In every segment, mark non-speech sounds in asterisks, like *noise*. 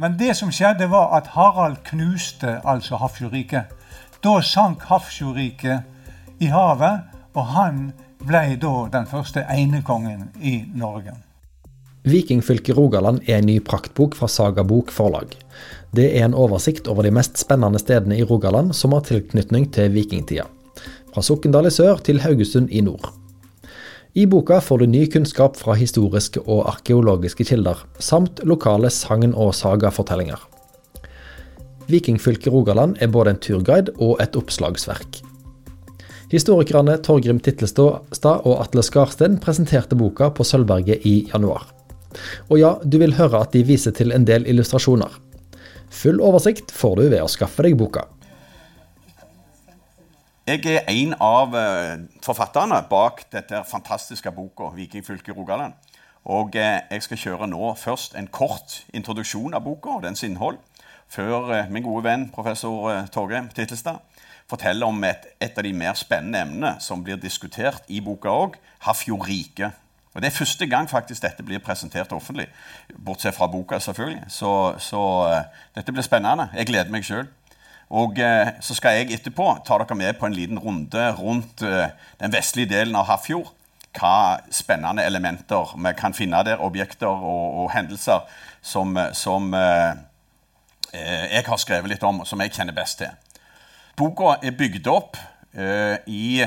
Men det som skjedde, var at Harald knuste altså Hafjordriket. Da sank Hafjordriket i havet, og han ble da den første enekongen i Norge. Vikingfylket Rogaland er en ny praktbok fra Sagabok forlag. Det er en oversikt over de mest spennende stedene i Rogaland som har tilknytning til vikingtida. Fra Sokndal i sør til Haugesund i nord. I boka får du ny kunnskap fra historiske og arkeologiske kilder, samt lokale sagn- og sagafortellinger. Vikingfylket Rogaland er både en turguide og et oppslagsverk. Historikerne Torgrim Titlestad og Atle Skarsten presenterte boka på Sølvberget i januar. Og ja, du vil høre at de viser til en del illustrasjoner. Full oversikt får du ved å skaffe deg boka. Jeg er en av eh, forfatterne bak dette fantastiske boka 'Vikingfylket Rogaland'. Og eh, jeg skal kjøre nå først en kort introduksjon av boka og dens innhold, før eh, min gode venn professor Torgeir Tittelstad forteller om et, et, av de mer spennende emnene som blir diskutert i boka òg, Hafjordriket. Og Det er første gang faktisk dette blir presentert offentlig, bortsett fra boka, selvfølgelig. Så, så dette blir spennende. Jeg gleder meg sjøl. Og eh, så skal jeg etterpå ta dere med på en liten runde rundt eh, den vestlige delen av Hafjord. Hva spennende elementer vi kan finne der, objekter og, og hendelser som, som eh, eh jeg har skrevet litt om, og som jeg kjenner best til. Boka er bygd opp eh, i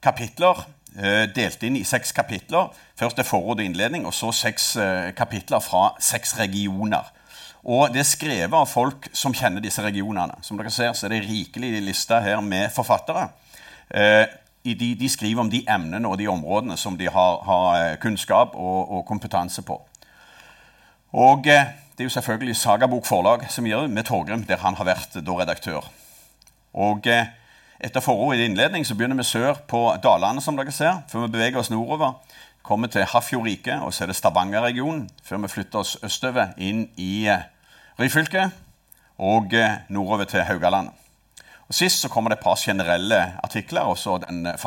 kapitler, eh, delt inn i seks kapitler. Først er forord og innledning, og så seks kapitler fra seks regioner. Og det er skrevet av folk som kjenner disse regionene. Som dere ser, så er det rikelig lista her med forfattere. Eh, de, de, skriver om de emnene og de områdene som de har, har eh, kunnskap og, og, kompetanse på. Og eh, det er jo selvfølgelig Sagabok forlag som gjør det, med Torgrim, der han har vært da redaktør. Og eh, etter forordet i innledning så begynner vi sør på Dalane, som dere ser, før vi beveger oss nordover kommer til Hafjordriket, og så er det Stavanger-regionen, før vi flytter oss østover inn i Ryfylke og eh, nordover til Haugaland. Og Sist så kommer det et par generelle artikler og så den eh,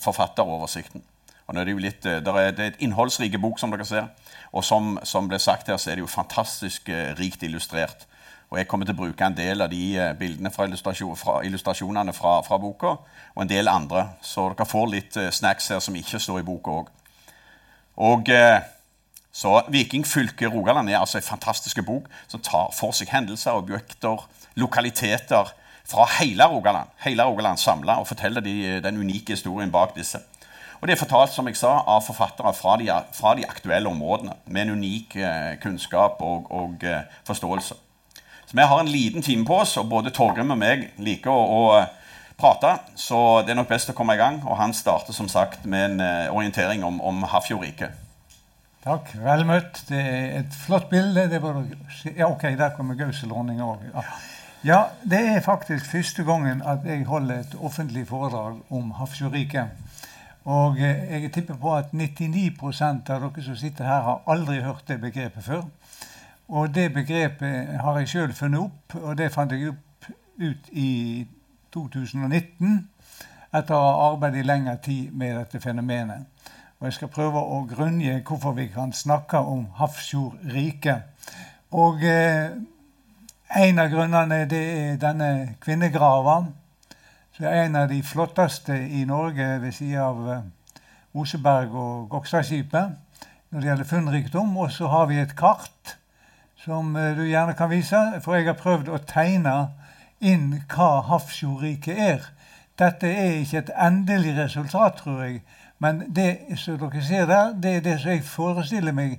forfatteroversikten. Og nå er Det jo litt, der er, det et innholdsrike bok, som dere ser. Og som, som, ble sagt her, så er det jo fantastisk rikt illustrert. Og Jeg kommer til å bruke en del av de bildene fra, illustrasjon, fra illustrasjonene fra, fra, boka, og en del andre. Så dere får litt snacks her som ikke står i boka òg. Og... Eh, så 'Vikingfylket Rogaland' er altså en fantastisk bok som tar for seg hendelser, objekter, lokaliteter fra hele Rogaland hele Rogaland samla og forteller de, den unike historien bak disse. Og Det er fortalt som jeg sa, av forfattere fra de, fra de aktuelle områdene med en unik eh, kunnskap og, og eh, forståelse. Så Vi har en liten time på oss, og både Torgrim og meg liker å, å, prate. Så det er nok best å komme i gang. Og han starter som sagt med en eh, orientering om, om Hafjordriket. Takk. Vel møtt. Det er et flott bilde. Var, ja, ok, der kommer Gauselordninga òg. Ja. ja. det er faktisk første gangen at jeg holder et offentlig foredrag om Hafjordriket. Og eh, jeg tipper på at 99% av dere som sitter her, har aldri hørt det begrepet før. Og det begrepet har jeg sjøl funnet opp, og det fant jeg opp ut i 2019 etter å ha arbeidet i lengre tid med dette fenomenet. Og jeg skal prøve å grunngi hvorfor vi kan snakke om Hafrsfjord Og eh, en av grunnene det er denne kvinnegrava. Det er en av de flotteste i Norge ved siden av eh, Oseberg og Gokstadskipet når det gjelder funnrikdom. Og så har vi et kart som eh, du gjerne kan vise. For jeg har prøvd å tegne inn hva Hafrsfjordriket er. Dette er ikke et endelig resultat, tror jeg. Men det som dere ser der, det er det som jeg forestiller meg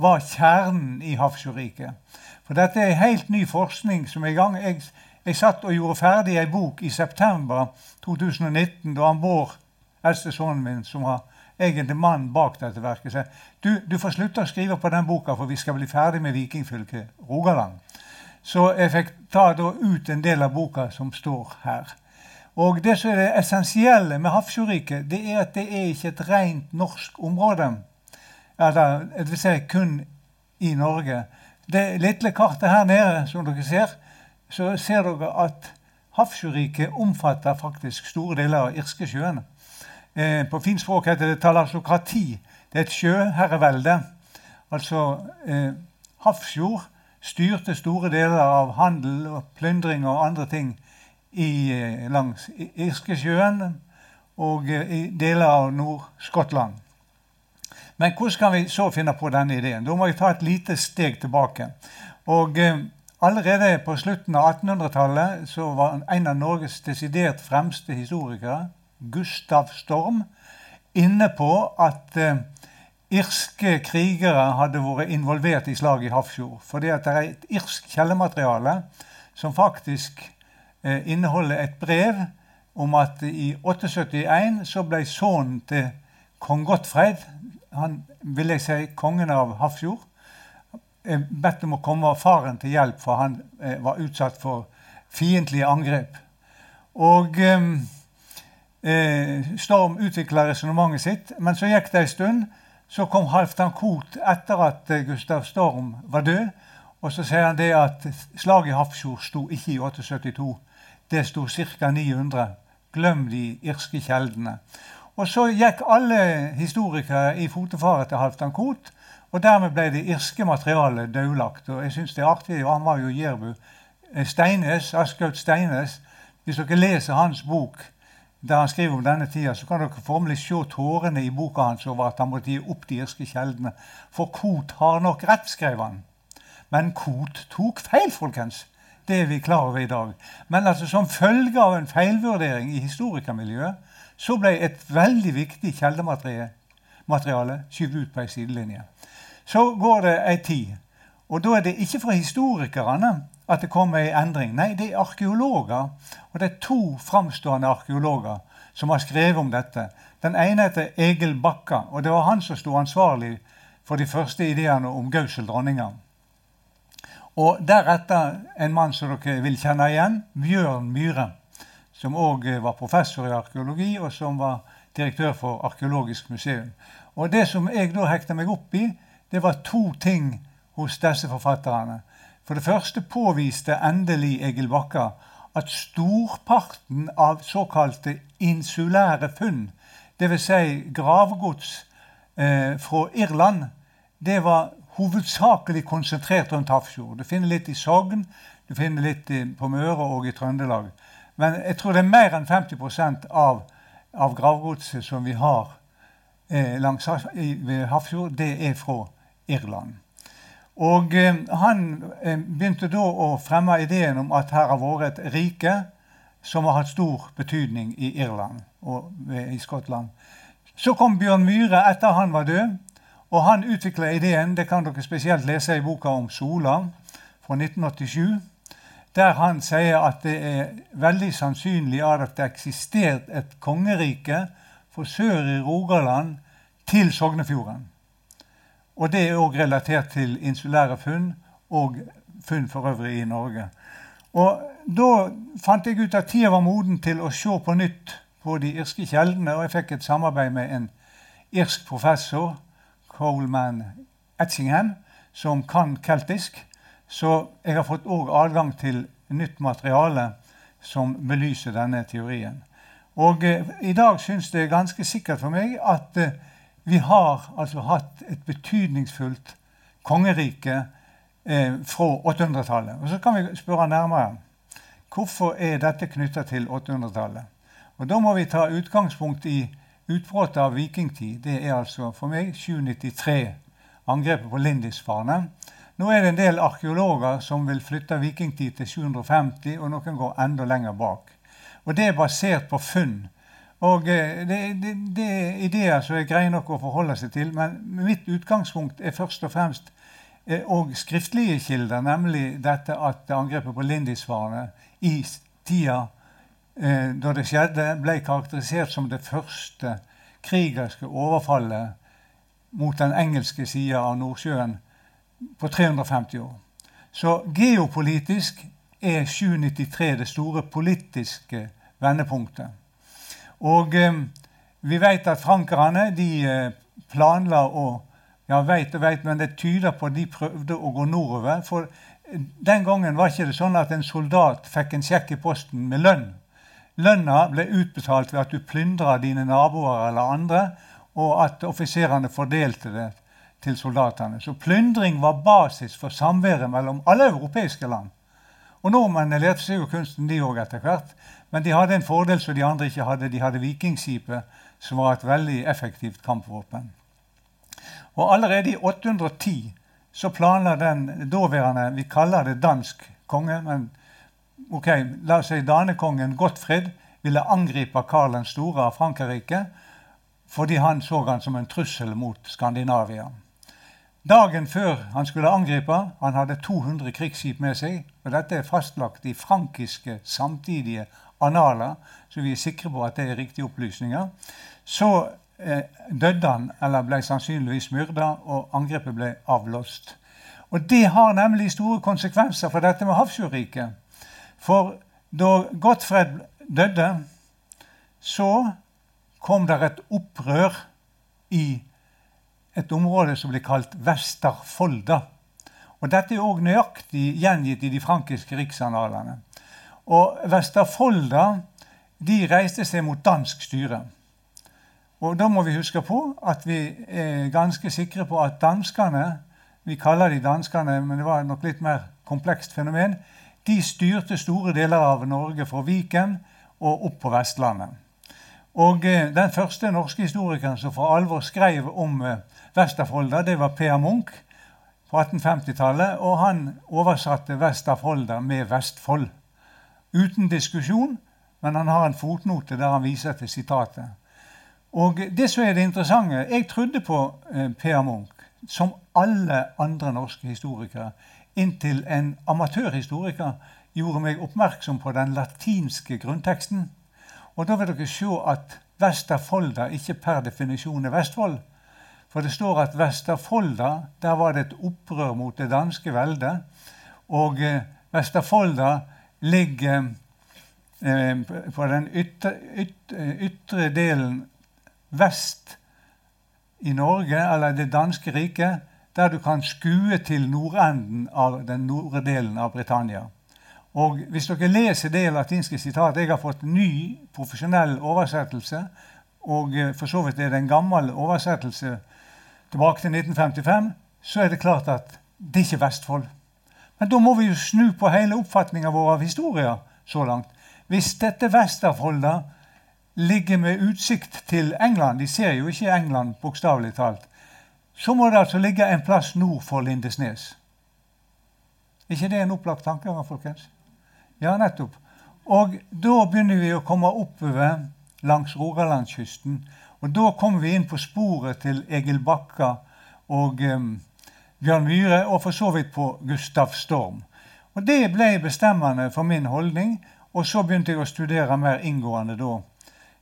var kjernen i Hafrsfjordriket. For dette er helt ny forskning som er i gang. Jeg, jeg satt og gjorde ferdig ei bok i september 2019 da han Bård, eldste sønnen min, som var egentlig mannen bak dette verket, sa du, du får slutte å skrive på den boka, for vi skal bli ferdig med vikingfylket Rogaland. Så jeg fikk ta ut en del av boka som står her. Og det som er det essensielle med Hafrsjøriket, det er at det er ikke et rent norsk område. Eller det vil si kun i Norge. Det lille kartet her nede, som dere ser, så ser dere at Hafrsjøriket omfatter faktisk store deler av Irskesjøen. Eh, på fint språk heter det talasokrati. Det er et sjøherrevelde. Altså eh, Hafrsfjord styrte store deler av handel og plyndring og andre ting i, eh, langs Irskesjøen og eh, i deler av Nord-Skottland. Men hvordan kan vi så finne på denne ideen? Da må vi ta et lite steg tilbake. Og eh, Allerede på slutten av 1800-tallet så var en av Norges desidert fremste historikere, Gustav Storm, inne på at eh, irske krigere hadde vært involvert i slaget i Hafrsfjord. Fordi det er et irsk kjellemateriale som faktisk eh, inneholder et brev om at i 871 så ble sønnen til kong Gottfred, han vil jeg si kongen av Hafrsfjord, eh, bedt om å komme faren til hjelp, for han eh, var utsatt for fiendtlige angrep. Og eh, eh Storm utvikla resonnementet sitt, men så gikk det en stund. Så kom Halvdan Koht etter at eh, Gustav Storm var død. Og så sier han det at slaget i Hafrsfjord sto ikke i 872. Det sto ca. 900. Glem de irske kjeldene. Og så gikk alle historikere i fotefare til Halvdan Koht. Og dermed ble det irske materialet daulagt. Og jeg syns det er artig, og han var jo jærbu. Eh, Steines, Askaut Steines, hvis dere leser hans bok der han skriver om denne tida, så kan dere formelig se tårene i boka hans over at han måtte gi opp de irske kjeldene. For Kot har nok rett, skrev han. Men Kot tok feil, folkens. Det er vi klar over i dag. Men altså som følge av en feilvurdering i historikermiljøet så ble et veldig viktig kjeldemateriale skyvd ut på ei sidelinje. Så går det ei tid. Og da er det ikke fra historikerne at det kommer ei endring. Nei, det er arkeologer. Og det er to framstående arkeologer som har skrevet om dette. Den ene heter Egil Bakka, og det var han som sto ansvarlig for de første ideene om Gausel dronninga. Og deretter en mann som dere vil kjenne igjen, Bjørn Myhre, som òg var professor i arkeologi, og som var direktør for Arkeologisk museum. Og Det som jeg da hekta meg opp i, det var to ting hos disse forfatterne. For det første påviste endelig Egil Bakka at storparten av såkalte insulære funn, dvs. Si gravgods eh, fra Irland, det var hovedsakelig konsentrert rundt Hafrsfjord. Du finner litt i Sogn, du finner litt i, på Møre og i Trøndelag. Men jeg tror det er mer enn 50% av, av gravgodset som vi har eh, langs, i, ved Hafrsfjord, det er fra Irland. Og eh, Han eh, begynte da å fremme ideen om at her har vært et rike som har hatt stor betydning i Irland og i Skottland. Så kom Bjørn Myhre etter han var død, og han utvikla ideen. Det kan dere spesielt lese i boka om Sola fra 1987, der han sier at det er veldig sannsynlig at det eksisterte et kongerike fra sør i Rogaland til Sognefjorden. Og det er òg relatert til insulære funn og funn for øvrig i Norge. Og Da fant jeg ut at tida var moden til å se på nytt på de irske kjeldene, og jeg fikk et samarbeid med en irsk professor, Coleman Etchingham, som kan keltisk. Så jeg har fått òg adgang til nytt materiale som belyser denne teorien. Og eh, I dag syns det er ganske sikkert for meg at eh, vi har altså hatt et betydningsfullt kongerike eh, fra 800-tallet. Og Så kan vi spørre nærmere hvorfor er dette knytta til 800-tallet. Og Da må vi ta utgangspunkt i utbruddet av vikingtid. Det er altså for meg 793, angrepet på Lindisfarne. Nå er det en del arkeologer som vil flytte vikingtid til 750, og noen går enda lenger bak. Og Det er basert på funn og eh, det, det, det, er ideer som er greie nok å forholde seg til, men mitt utgangspunkt er først og fremst eh, og skriftlige kilder, nemlig dette at angrepet på Lindisfarne i tida eh, da det skjedde, ble karakterisert som det første krigerske overfallet mot den engelske sida av Nordsjøen på 350 år. Så geopolitisk er 793 det store politiske vendepunktet. Og eh, vi vet at frankerne de eh, planla å Ja, veit og veit, men det tyder på at de prøvde å gå nordover. For eh, den gangen var ikke det sånn at en soldat fikk en sjekk i posten med lønn. Lønna ble utbetalt ved at du plyndra dine naboer eller andre, og at offiserene fordelte det til soldatene. Så plyndring var basis for samværet mellom alle europeiske land. Og Nordmennene lærte seg jo kunsten, de òg, etter hvert. Men de hadde en fordel som de andre ikke hadde. De hadde vikingskipet, som var et veldig effektivt kampvåpen. Og allerede i 810 så planla den daværende Vi kaller det dansk konge, men ok, la oss si danekongen Gottfried ville angripe Karl den store av Frankrike fordi han så han som en trussel mot Skandinavia. Dagen før han skulle angripe Han hadde 200 krigsskip med seg. og Dette er fastlagt i frankiske samtidige analer, så vi er sikre på at det er riktige opplysninger. Så eh, døde han, eller ble sannsynligvis myrda, og angrepet ble avlåst. Og det har nemlig store konsekvenser for dette med Havsjøriket. For da Gottfred døde, så kom det et opprør i et område som blir kalt Vesterfolda. Og Dette er òg nøyaktig gjengitt i de frankiske riksanalene. Og Vestafolda de reiste seg mot dansk styre. Og Da må vi huske på at vi er ganske sikre på at danskene Vi kaller de danskene, men det var nok litt mer komplekst fenomen. De styrte store deler av Norge fra Viken og opp på Vestlandet. Og eh, Den første norske historikeren som for alvor skrev om Vestafolda, det var Per Munch på 1850-tallet. Og han oversatte Vestafolda med Vestfold. Uten diskusjon, men han har en fotnote der han viser til sitatet. Og det som er det interessante Jeg trodde på eh, Per Munch, som alle andre norske historikere, inntil en amatørhistoriker gjorde meg oppmerksom på den latinske grunnteksten. Og da vil dere se at Vesterfolda ikke per definisjon er Vestfold. For det står at Vesterfolda, der var det et opprør mot det danske veldet. Og eh, Vesterfolda ligger eh, på den ytre, ytre, ytre, delen vest i Norge, eller det danske riket, der du kan skue til nordenden av den nordre delen av Britannia. Og Hvis dere leser det latinske sitatet Jeg har fått ny profesjonell oversettelse. Og eh, for så vidt er det en gammel oversettelse tilbake til 1955. Så er det klart at det er ikke Vestfold. Men da må vi jo snu på hele oppfatninga vår av historia så langt. Hvis dette Westerfolda ligger med utsikt til England De ser jo ikke England bokstavelig talt. Så må det altså ligge en plass nord for Lindesnes. Er ikke det en opplagt tanke? folkens? Ja, nettopp. Og da begynner vi å komme oppover langs Rogalandskysten. Og da kommer vi inn på sporet til Egil Bakka og um, Bjørn Myhre, og for så vidt på Gustav Storm. Og Det ble bestemmende for min holdning, og så begynte jeg å studere mer inngående da,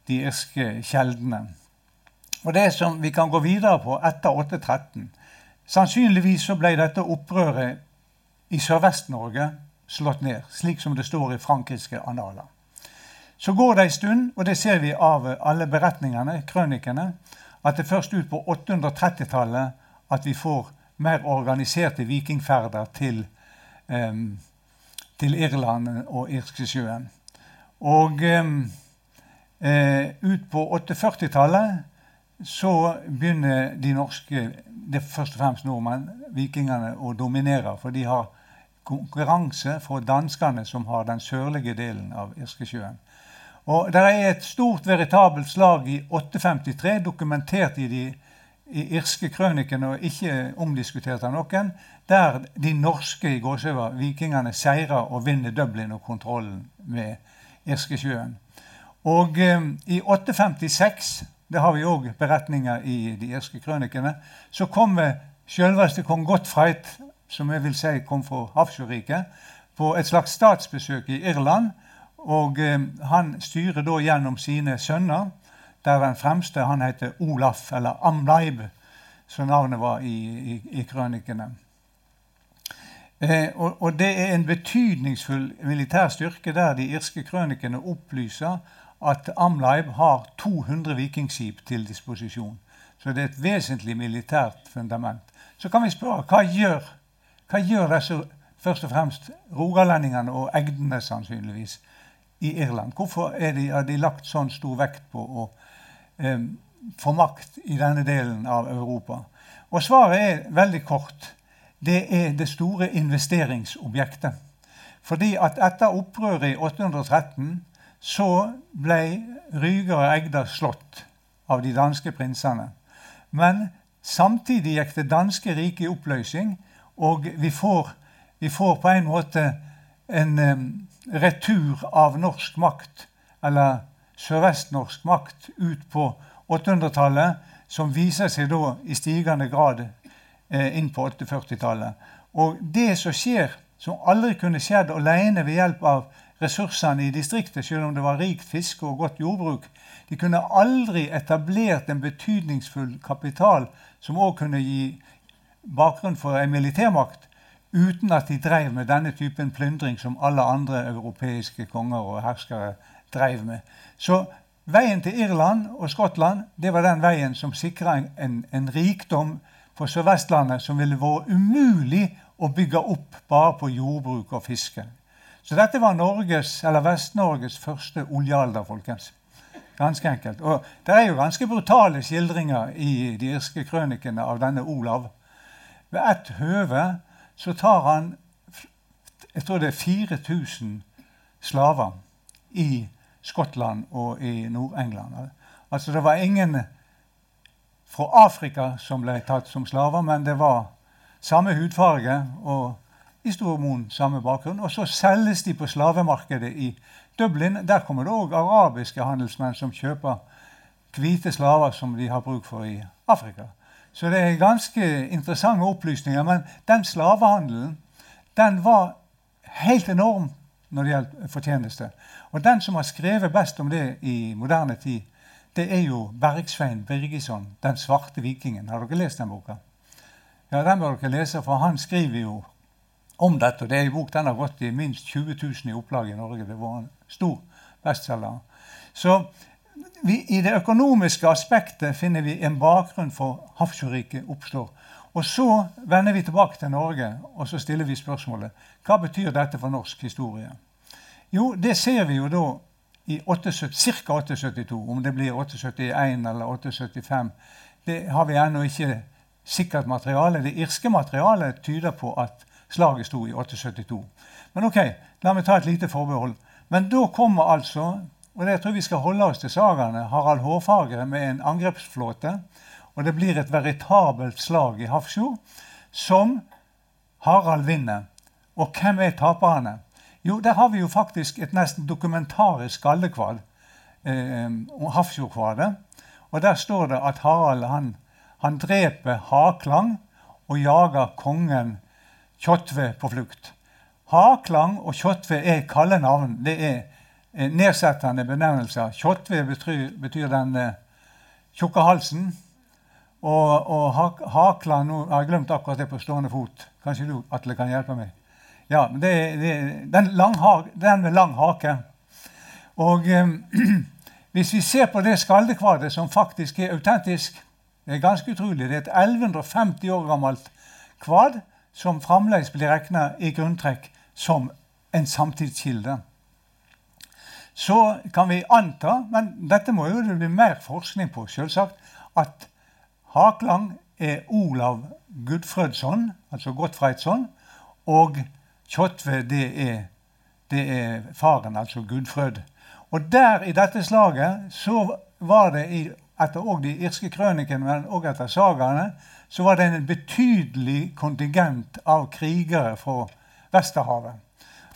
de irske kjeldene. Og det som vi kan gå videre på etter 813 Sannsynligvis så ble dette opprøret i Sørvest-Norge slått ned, slik som det står i frankiske analer. Så går det en stund, og det ser vi av alle beretningene, krønikene, at det er først ut på 830-tallet at vi får mer organiserte vikingferder til, um, til Irland og Irskesjøen. Og uh, ut på 840-tallet så begynner de norske, det er først og fremst nordmenn, vikingene, å dominere. For de har konkurranse fra danskene, som har den sørlige delen av Irskesjøen. Og Det er et stort, veritabelt slag i 853, dokumentert i de i irske krønikene og ikke omdiskutert av noen, der de norske i Gåsøva, vikingene seirer og vinner Dublin og kontrollen med Irskesjøen. Og eh, i 856, det har vi òg beretninger i de irske krønikene, så kommer selveste kong Gottfreit som jeg vil si kom fra Hafrsjøriket, på et slags statsbesøk i Irland. Og eh, Han styrer da gjennom sine sønner, der den fremste han heter Olaf, eller Amleib, som navnet var i, i, i krønikene. Eh, og, og, Det er en betydningsfull militær styrke der de irske krønikene opplyser at Amleib har 200 vikingskip til disposisjon. Så det er et vesentlig militært fundament. Så kan vi spørre hva gjør hva gjør disse først og fremst rogalendingene og egdene sannsynligvis i Irland? Hvorfor de, har de lagt sånn stor vekt på å eh, få makt i denne delen av Europa? Og svaret er veldig kort. Det er det store investeringsobjektet. Fordi at etter opprøret i 813 så ble Ryger og Egda slått av de danske prinsene. Men samtidig gikk det danske riket i oppløsning, og vi får, vi får på en måte en um, retur av norsk makt, eller sørvestnorsk makt, ut på 800-tallet, som viser seg da i stigende grad eh, inn på 840-tallet. Og det som skjer, som aldri kunne skjedd alene ved hjelp av ressursene i distriktet, selv om det var rikt fiske og godt jordbruk. De kunne aldri etablert en betydningsfull kapital som òg kunne gi bakgrunn for en militærmakt, uten at de drev med denne typen plyndring som alle andre europeiske konger og herskere drev med. Så veien til Irland og Skottland det var den veien som sikra en, en, en, rikdom på Sør-Vestlandet som ville vært umulig å bygge opp bare på jordbruk og fiske. Så dette var Norges, eller Vest-Norges første oljealder, folkens. Ganske enkelt. Og det er jo ganske brutale skildringer i de irske krønikene av denne Olav. Ved ett høve så tar han jeg tror det er 4000 slaver i Skottland og i Nord-England. Altså Det var ingen fra Afrika som ble tatt som slaver, men det var samme hudfarge og i stor mon samme bakgrunn. Og så selges de på slavemarkedet i Dublin. Der kommer det òg arabiske handelsmenn som kjøper hvite slaver som de har bruk for i Afrika. Så det er ganske interessante opplysninger. Men den slavehandelen den var helt enorm når det gjelder fortjeneste. Og den som har skrevet best om det i moderne tid, det er jo Bergsvein Birgisson, 'Den svarte vikingen'. Har dere lest den boka? Ja, Den bør dere lese, for han skriver jo om dette. og Det er en bok den har gått i minst 20 000 i opplag i Norge. Det var en stor bestselger. Så vi, I det økonomiske aspektet finner vi en bakgrunn for Hafsjøriket oppstår. Og Så vender vi tilbake til Norge og så stiller vi spørsmålet hva betyr dette for norsk historie. Jo, det ser vi jo da i ca. 872. Om det blir 871 eller 875, det har vi ennå ikke sikkert materiale. Det irske materialet tyder på at Slaget sto i 872. Men ok, la meg ta et lite forbehold. Men da kommer altså, og det tror vi skal holde oss til sagaene, Harald Hårfagre med en angrepsflåte. Og det blir et veritabelt slag i Hafrsfjord som Harald vinner. Og hvem er taperne? Jo, der har vi jo faktisk et nesten dokumentarisk skallekvad. Eh, Hafrsfjordkvadet. Og der står det at Harald han, han dreper Haklang og jager kongen Kjotve på flukt. Haklang og Kjotve er kallenavn. Det er nedsettende benevnelser. Kjotve betyr, betyr den eh, tjukke halsen. Og, og Haklang Nå jeg glemt akkurat det på stående fot. Kanskje du, Atle, kan hjelpe meg? Ja, det, det, den, den, med lang hake. Og eh, *clears throat* hvis vi ser på det skaldekvadet, som faktisk er autentisk Det er ganske utrolig. Det er et 1150 år gammelt kvad som fremdeles blir regna i grunntrekk som en samtidskilde. Så kan vi anta, men dette må jo det bli mer forskning på, selvsagt, at Haklang er Olav Gudfrødsson, altså Gottfreidsson, og Kjotve det er, det er faren, altså Gudfrød. Og der i dette slaget så var det i, etter de irske krønikene, men òg etter sagaene, så var det en betydelig kontingent av krigere fra Vesterhavet.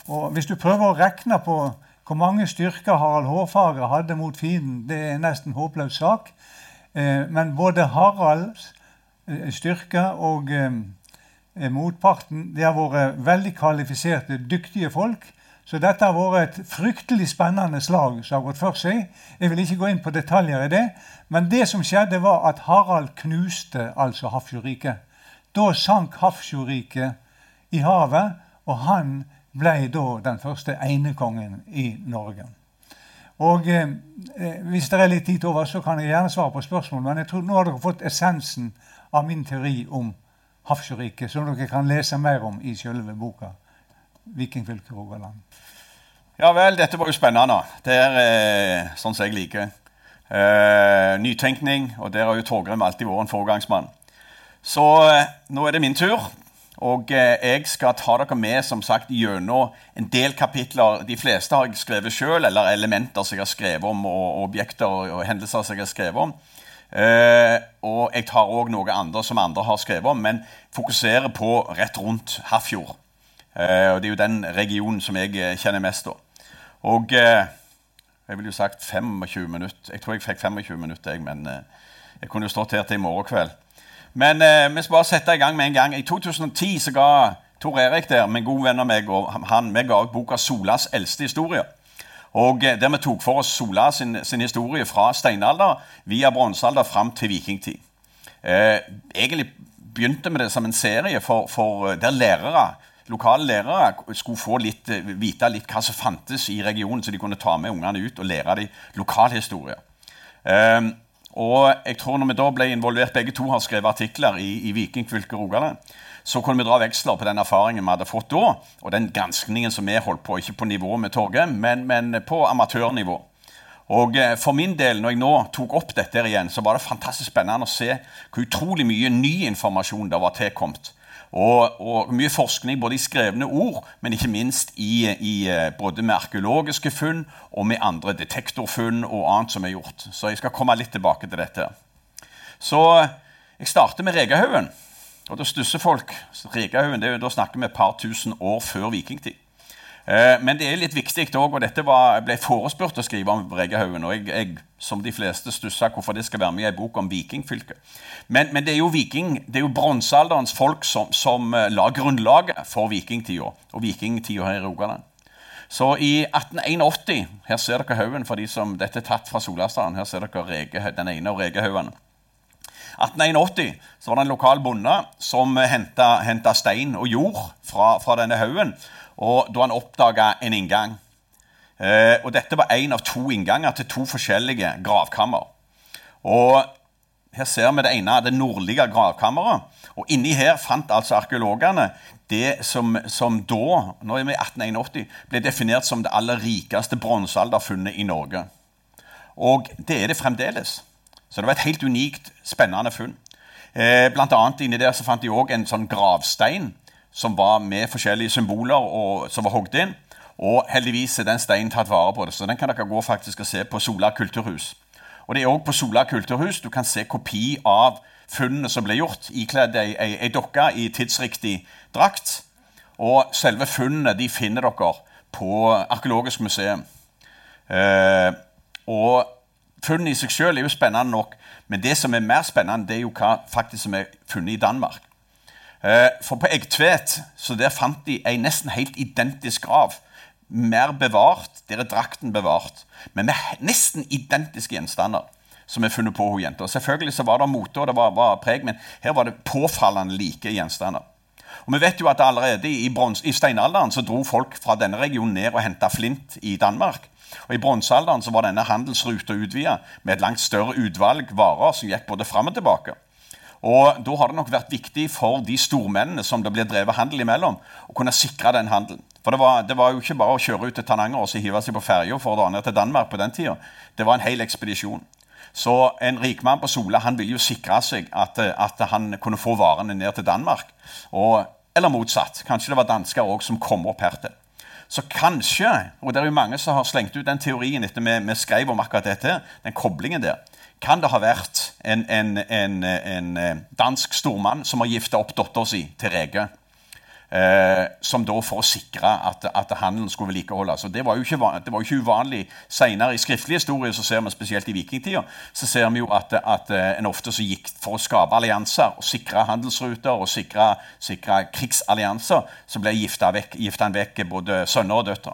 Og Hvis du prøver å regne på hvor mange styrker Harald Hårfagre hadde mot fienden, det er en nesten håpløs sak. Eh, men både Haralds eh, styrke og eh, motparten det har vært veldig kvalifiserte, dyktige folk så dette har vært et fryktelig spennende slag som har gått for seg. Jeg vil ikke gå inn på detaljer i det, men det som skjedde, var at Harald knuste altså Hafjordriket. Da sank Hafjordriket i havet, og han ble da den første enekongen i Norge. Og eh, eh, Hvis det er litt tid over, så kan jeg gjerne svare på spørsmål. Men jeg tror nå har dere fått essensen av min teori om Hafrsjøriket, som dere kan lese mer om i selve boka vikingfylket Rogaland. Ja vel, dette var jo spennende. Det er eh, sånn som jeg liker. Eh, nytenkning, og der har jo Torgrim alltid vært en foregangsmann. Så eh, nå er det min tur. Og eh, jeg skal ta dere med som sagt, gjennom en del kapitler. De fleste har jeg skrevet sjøl, eller elementer som jeg har skrevet om, og objekter og hendelser som jeg har skrevet om. Eh, og jeg tar òg noe andre som andre har skrevet om, men fokuserer på rett rundt Hafjord. Eh, og Det er jo den regionen som jeg kjenner mest. da. Og jeg ville jo sagt 25 minutter. Jeg tror jeg fikk 25 minutter, jeg, men jeg kunne jo stått her til i morgen kveld. Men eh, vi skal bare sette i gang med en gang. I 2010 så ga Tor Erik der, min gode venn og meg, og han, vi ga ut boka 'Solas eldste historie'. Og eh, Der vi tok for oss Sola sin, sin historie fra steinalder via bronsealder fram til vikingtid. Eh, egentlig begynte vi det som en serie for, for eh, der lærere lokale lærere skulle få litt, eh, vite litt hva som fantes i regionen, så de kunne ta med ungene ut og lære dem lokalhistorie. Um, og jeg tror når vi da ble involvert, begge to har skrevet artikler i, i Vikingfylket Rogaland, så kunne vi dra veksler på den erfaringen vi hadde fått da, og den granskningen som vi holdt på, ikke på nivå med Torgeir, men, men, på amatørnivå. Og eh, For min del, når jeg nå tok opp dette igjen, så var det fantastisk spennende å se hvor utrolig mye ny informasjon det var tilkommet. Og, og, mye forskning både i skrevne ord, men ikke minst i, i, eh, både med arkeologiske funn og med andre detektorfunn og annet som er gjort. Så jeg skal komme litt tilbake til dette. Så jeg starter med Regahaugen. Og da stusser folk. Regahaugen, Da snakker vi et par tusen år før vikingtid. Eh, men det er litt viktig òg, og dette var, ble forespurt å skrive om Regehaugen. Og jeg, jeg, som de fleste, stussa hvorfor det skal være med i ei bok om vikingfylket. Men, men, det er jo viking, det er jo bronsealderens folk som, som uh, la grunnlaget for vikingtida. Og vikingtida her i Rogaland. Så i 1881 Her ser dere haugen for de som Dette er tatt fra Solastrand. Her ser dere rege, den ene av regehaugen. 1881 så var det en lokal bonde som henta stein og jord fra, fra denne haugen og da han oppdaga en inngang. Eh, og Dette var én av to innganger til to forskjellige gravkammer. Og Her ser vi det ene, det nordlige gravkammeret. Og Inni her fant altså arkeologene det som, som da, nå er vi i 1881, ble definert som det aller rikeste bronsealderfunnet i Norge. Og det er det fremdeles. Så det var et helt unikt, spennende funn. Eh, blant annet inni der så fant de òg en sånn gravstein som var med forskjellige symboler og, som var hogd inn. Og heldigvis er den steinen tatt vare på. det, Så den kan dere gå faktisk og se på Sola kulturhus. Og det er òg på Sola kulturhus du kan se kopi av funnene som ble gjort, ikledd ei, ei, ei dokke i tidsriktig drakt. Og selve funnene de finner dere på Arkeologisk museum. Eh, og funnene i seg sjøl er jo spennende nok, men det som er mer spennende, det er jo hva faktisk som er funnet i Danmark. Eh, for på Eggtvet så der fant de ei nesten helt identisk grav. Mer bevart, der er drakten bevart, men med nesten identiske gjenstander som er funnet på hos jenta. Selvfølgelig så var det mote og det var, var, preg, men her var det påfallende like gjenstander. Og vi vet jo at allerede i, brons, i steinalderen så dro folk fra denne regionen ned og henta flint i Danmark. Og I bronsealderen så var denne handelsruta utvida med et langt større utvalg varer som gikk både fram og tilbake. Og Da har det nok vært viktig for de stormennene som det blir drevet handel imellom, å kunne sikre den handelen. For det var, det var, jo ikke bare å kjøre ut til Tananger og så hive seg på ferja for å dra ned til Danmark på den tida. Det var en hel ekspedisjon. Så en rikmann på Sola han ville jo sikre seg at, at, han kunne få varene ned til Danmark. Og, eller motsatt. Kanskje det var dansker òg som kom opp hertil. Så kanskje, og det er jo mange som har slengt ut den teorien etter vi skrev om akkurat dette, den koblingen der, kan det ha vært en, en, en, en eh, dansk stormann som har gifta opp dattera si til Rege. Eh, som da for å sikre at, at handelen skulle vedlikeholdes. Det, var jo ikke, det var ikke uvanlig. Senere i skriftlig historie, så ser vi spesielt i vikingtida, så ser vi jo at, at eh, en ofte så gikk for å skape allianser og sikre handelsruter og sikre, sikre krigsallianser, så ble gifta vekk, gifta vekk både sønner og døtre.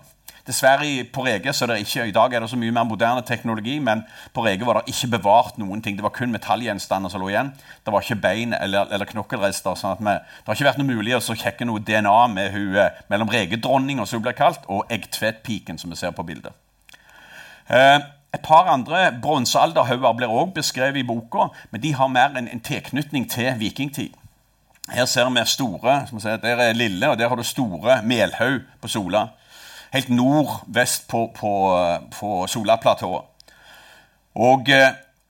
Dessverre på Rege så er det ikke, I dag er det så mye mer moderne teknologi, men på Rege var det ikke bevart noen ting. Det var kun metallgjenstander som lå igjen. Det var ikke bein eller, eller knokkelrester. sånn at vi, Det har ikke vært noe mulig å sjekke noe DNA med hun, eh, mellom regedronninga, som hun ble kalt, og eggtvedpiken, som vi ser på bildet. Eh, et par andre bronsealderhauger blir også beskrevet i boka, men de har mer en, en tilknytning til vikingtid. Her ser vi store si, Der er lille, og der har du store melhaug på Sola helt nordvest på, på, på Solaplatået. Og,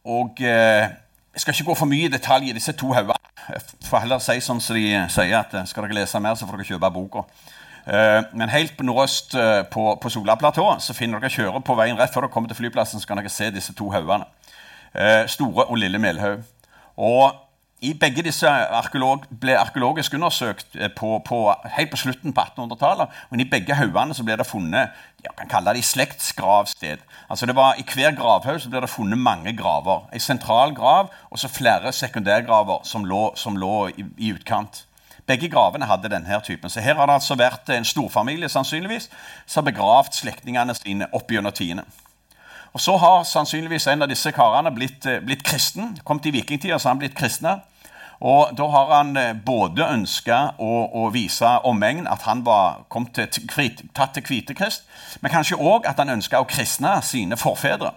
og, Jeg skal ikke gå for mye i detalj i disse to haugene. jeg får heller si sånn som de sier, at eh, skal dere lese mer, så får dere kjøpe boka. Eh, men helt på nordøst eh, på, på Solaplatået så finner dere kjøre på veien rett før dere kommer til flyplassen, så kan dere se disse to haugene. Eh, store og Lille Melhaug. Og i begge disse arkeolog, ble arkeologisk undersøkt eh, på, på, helt på slutten på 1800-tallet. Men i begge haugene ble det funnet jeg kan kalle det slektsgravsted. Altså det var I hver gravhaug ble det funnet mange graver. En sentral grav og så flere sekundærgraver som lå, som lå i, i, utkant. Begge gravene hadde denne typen. Så Her har det altså vært en storfamilie sannsynligvis, som har begravd slektningene sine opp gjennom tidene. Og Så har sannsynligvis en av disse karene blitt, eh, blitt kristen. Kommet i vikingtida, så han blitt kristne. Og Da har han eh, både ønska å, å, vise omegn at han var kom til, tatt til Kvitekrist, men kanskje òg at han ønska å kristne sine forfedre.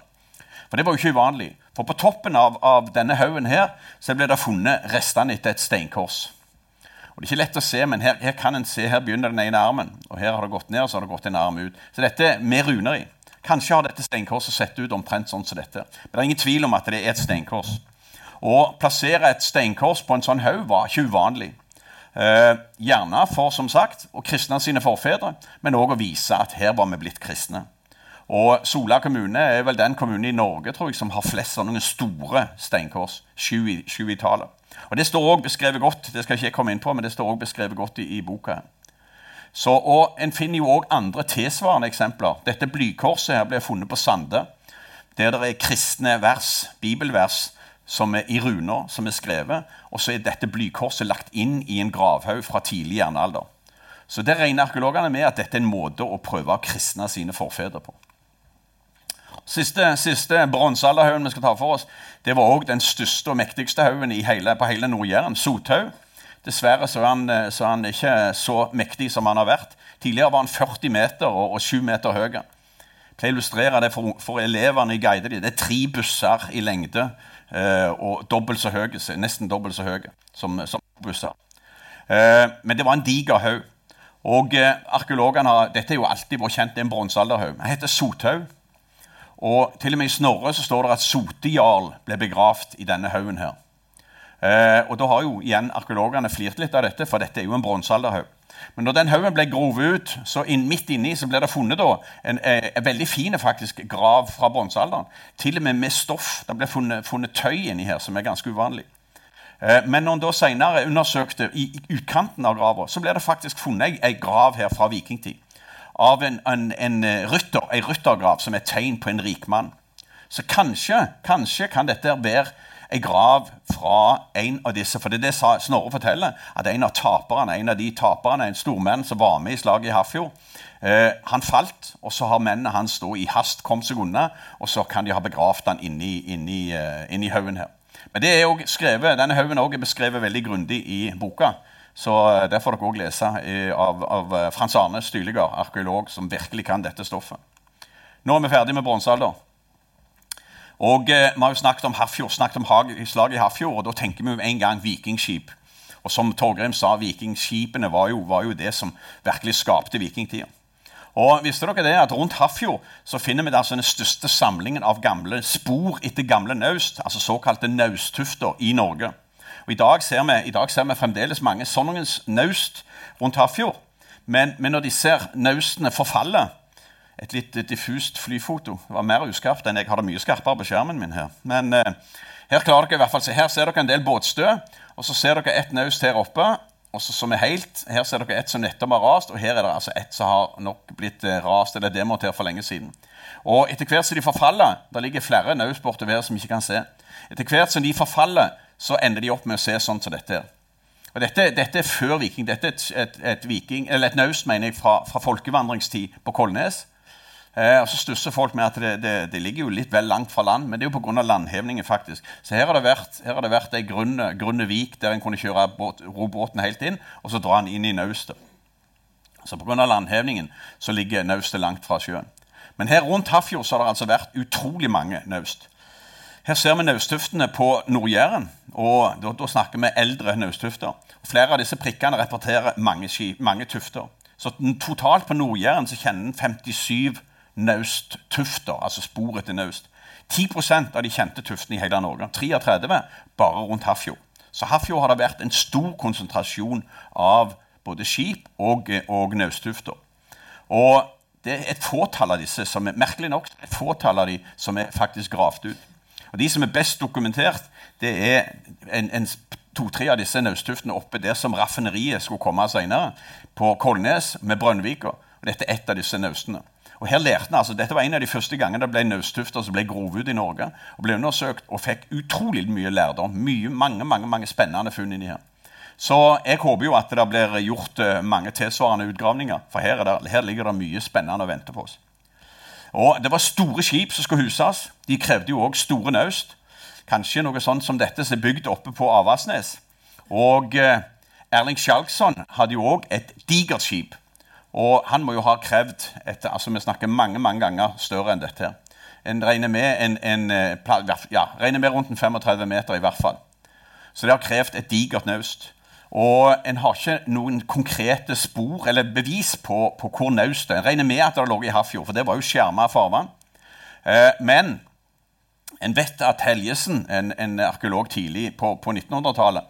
For det var jo ikke uvanlig. For på toppen av, av denne haugen her så ble det funnet restene etter et steinkors. Og Det er ikke lett å se, men her, her kan en se, her begynner den ene armen. Og her har det gått ned, og så har det gått en arm ut. Så dette med runer i. Kanskje har dette steinkorset sett ut omtrent sånn som dette. Men det er ingen tvil om at det er et steinkors. Å plassere et steinkors på en sånn haug var ikke uvanlig. Eh, gjerne for som sagt, å kristne sine forfedre, men òg å vise at her var vi blitt kristne. Og Sola kommune er vel den kommunen i Norge tror jeg, som har flest sånne store steinkors. Sju i, sju i tallet. Og Det står også beskrevet godt det skal jeg ikke komme inn på, men det står også beskrevet godt i, i boka. Så, og En finner jo òg andre tilsvarende eksempler. Dette blykorset her ble funnet på Sande. Der det er kristne vers, bibelvers som er i runer, som er skrevet. Og så er dette blykorset lagt inn i en gravhaug fra tidlig jernalder. Så det regner arkeologene med at dette er en måte å prøve å kristne sine forfedre på. Siste, siste bronsealderhaugen vi skal ta for oss, det var òg den største og mektigste haugen på hele Nord-Jæren. Sothaug. Dessverre så er, han, så er, han, ikke så mektig som han har vært. Tidligere var han 40 meter og, og 7 meter høy. Jeg pleier å illustrere det for, for elevene i Guideli. Det er tre busser i lengde og dobbelt så høye, nesten dobbelt så høye som, som busser. Eh, men det var en diger haug. Og eh, arkeologene har Dette er jo alltid vært kjent, det er en bronsealderhaug. Den heter Sothaug. Og til og med i Snorre så står det at Sotejarl ble begravd i denne haugen her. Eh, og Da har jo igjen arkeologene flirt litt av dette, for dette er jo en bronsealderhaug. Men når den haugen ble grovet ut, så inn, midt inni så ble det funnet da, en, en, en veldig fin grav fra bronsealderen. Til og med med stoff. Det ble funnet, funnet tøy inni her, som er ganske uvanlig. Eh, men når en da senere undersøkte i, i utkanten av grava, så ble det faktisk funnet ei grav her fra vikingtid. Av en, en rytter, ei ryttergrav som er tegn på en rikmann. Så kanskje, kanskje kan dette være ei grav fra en av disse. For det er det Snorre forteller, at en av taperne, en av de taperne, en stormenn som var med i slaget i Hafjord, eh, han falt, og så har mennene hans da i hast kommet seg unna, og så kan de ha begravd han inni, inni, uh, inni haugen her. Men det er også skrevet, Denne haugen er beskrevet veldig grundig i boka. Så eh, det får dere òg lese av, av, Frans Arne Styligard, arkeolog, som virkelig kan dette stoffet. Nå er vi ferdig med bronsealder. Og eh, Vi har jo snakket om Hafjord, snakket om slaget i Hafjord, og da tenker vi jo en gang vikingskip. Og som Torgrim sa, vikingskipene var jo, var jo det som virkelig skapte vikingtida. Og visste dere det at Rundt Hafjord så finner vi altså den største samlingen av gamle spor etter gamle naust, altså såkalte nausttufter, i Norge. Og I dag ser vi, dag ser vi fremdeles mange sånne naust rundt Hafjord. Men, men når ser naustene forfaller, et litt diffust flyfoto. Det var mer uskarpt enn jeg har det mye skarpere på skjermen min her. Men eh, her klarer dere i hvert fall se. Her ser dere en del båtstø, og så ser dere et naust her oppe. Og så, som er helt, Her ser dere et som nettopp har rast, og her er det altså et som har nok blitt eh, rast eller demontert for lenge siden. Og Etter hvert som de forfaller der ligger flere naust ved som ikke kan se. Etter hvert som de forfaller, så ender de opp med å se sånn som dette. her. Og dette, dette, er før viking. Dette er et, et, et, viking, et naust mener jeg, fra, fra folkevandringstid på Kolnes. Eh, og Så stusser folk med at det, det, det, ligger jo litt vel langt fra land, men det er jo pga. landhevningen. faktisk. Så her har det vært, her har det vært ei grunne, grunne, vik der en kunne kjøre båt, ro båten helt inn, og så dra den inn i naustet. Så pga. landhevningen så ligger naustet langt fra sjøen. Men her rundt Hafjord så har det altså vært utrolig mange naust. Her ser vi nausttuftene på Nord-Jæren, og da, da, snakker vi eldre nausttufter. Flere av disse prikkene representerer mange, mange tufter. Så totalt på Nord-Jæren kjenner en 57 nausttufter, altså spor etter naust. 10% av de kjente tuftene i hele Norge. 33 bare rundt Hafjord. Så Hafjord har det vært en stor konsentrasjon av både skip og, og nausttufter. Og det er et fåtall av disse som er merkelig nok, et fåtall av de som er faktisk gravd ut. Og De som er best dokumentert, det er en, en to-tre av disse nausttuftene oppe der som raffineriet skulle komme senere, på Kolnes med Brønnvika. Og dette er et av disse naustene. Og her lærte han, altså, Dette var en av de første gangene det ble naustufter som ble grovet ut i Norge. og ble undersøkt og fikk utrolig mye lærdom. Mye, mange, mange, mange spennende funn inni her. Så jeg håper jo at det blir gjort eh, mange tilsvarende utgravninger. For her, det, her ligger det mye spennende å vente på oss. Og Det var store skip som skulle huses. De krevde jo òg store naust. Kanskje noe sånt som dette som er bygd oppe på Avaldsnes. Og eh, Erling Skjalgsson hadde jo òg et digert skip. Og han må jo ha krevd et, altså Vi snakker mange mange ganger større enn dette. En regner med, en, en, eh, ja, regner med rundt en 35 meter i hvert fall. Så det har krevd et digert naust. Og en har ikke noen konkrete spor eller bevis på, på hvor naustet En regner med at det lå i Hafjord, for det var jo skjerma farvann. Eh, men en vet at Helgesen, en, en arkeolog tidlig på, på 1900-tallet,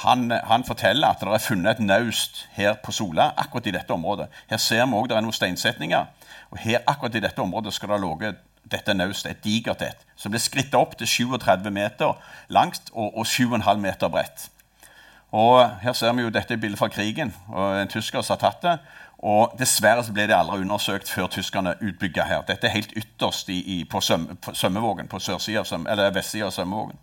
han, han, forteller at det er funnet et naust her på Sola, akkurat i dette området. Her ser vi òg det er noen steinsetninger. Og her, akkurat i dette området skal det ha ligget dette naustet, et digert et, som ble skrittet opp til 37 meter langt og, og 7,5 meter bredt. Og Her ser vi jo dette bildet fra krigen. og En tysker har tatt det. Og Dessverre så ble det aldri undersøkt før tyskerne utbygga her. Dette er helt ytterst i, i, på, Søm, på Sømmevågen, på vestsida av Sømmevågen.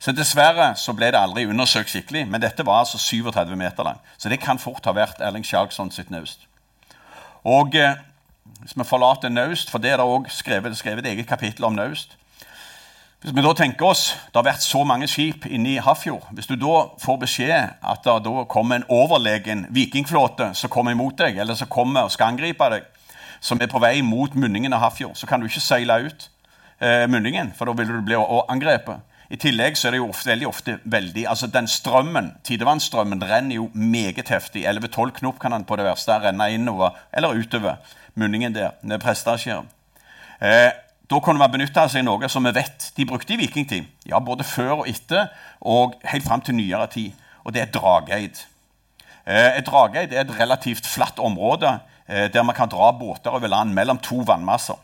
Så dessverre så ble det aldri undersøkt skikkelig, men dette var altså 37 meter lang. Så det kan fort ha vært Erling Skjalgsson sitt naust. Og eh, hvis vi forlater naust, for det er det òg skrevet, skrevet, et eget kapittel om naust Hvis vi da tenker oss det har vært så mange skip inne i Hafjord Hvis du da får beskjed at det da kommer en overlegen vikingflåte som kommer imot deg, eller som kommer og skal angripe deg, som er på vei mot munningen av Hafjord, så kan du ikke seile ut eh, munningen, for da vil du bli angrepet. I tillegg så er det jo ofte, veldig ofte veldig altså den strømmen, Tidevannsstrømmen renner jo meget heftig. 11-12 knop kan den på det verste renne innover eller utover munningen der. ned Prestadskjæret. Eh, da kunne man benytte seg av noe som vi vet de brukte i vikingtid. Ja, Både før og etter, og helt fram til nyere tid. Og det er drageid. Eh, et drageid er et relativt flatt område eh, der man kan dra båter over land mellom to vannmasser.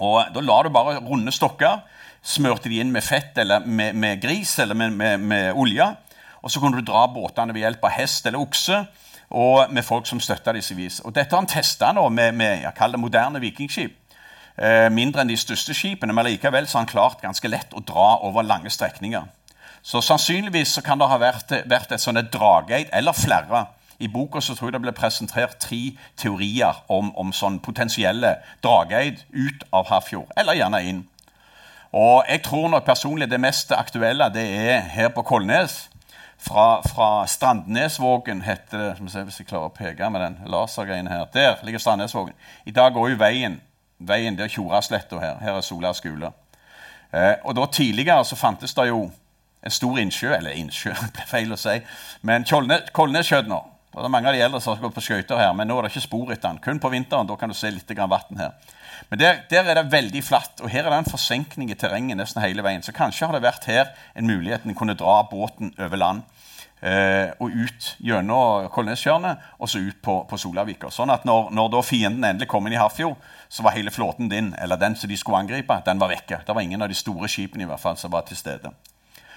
Og Da lar du bare runde stokker smørte de inn med fett eller med, med gris eller med, med, med, olje. Og så kunne du dra båtene ved hjelp av hest eller okse og med folk som støtta disse vis. Og dette har han testa nå med, med jeg kaller det moderne vikingskip. Eh, mindre enn de største skipene, men likevel så har han klart ganske lett å dra over lange strekninger. Så sannsynligvis så kan det ha vært, vært et sånt drageid, eller flere. I boka så tror jeg det ble presentert tre teorier om, om sånn potensielle drageid ut av Hafjord, eller gjerne inn. Og jeg tror nok personlig det mest aktuelle det er her på Kolnes. Fra, fra Strandnesvågen heter det Skal vi se Hvis jeg klarer å peke med den lasergreien her. Der ligger Strandnesvågen. I dag går jo veien veien der Tjorasletta her. Her er Sola skole. Eh, og da Tidligere så fantes det jo en stor innsjø, eller innsjø, *laughs* det ble feil å si, men Kolnessjødna. Det er mange av de eldre som har gått på skøyter her, men nå er det ikke spor etter den. Kun på vinteren. Da kan du se litt vann her. Men der, der, er det veldig flatt, og her er det en forsenkning i terrenget nesten hele veien. Så kanskje har det vært her en mulighet en kunne dra båten over land eh, og ut gjennom Kolnestjørnet og så ut på, på Solavika. Sånn at når, når da fienden endelig kom inn i Hafjord, så var hele flåten din, eller den som de skulle angripe, den var vekke. Det var ingen av de store skipene i hvert fall som var til stede.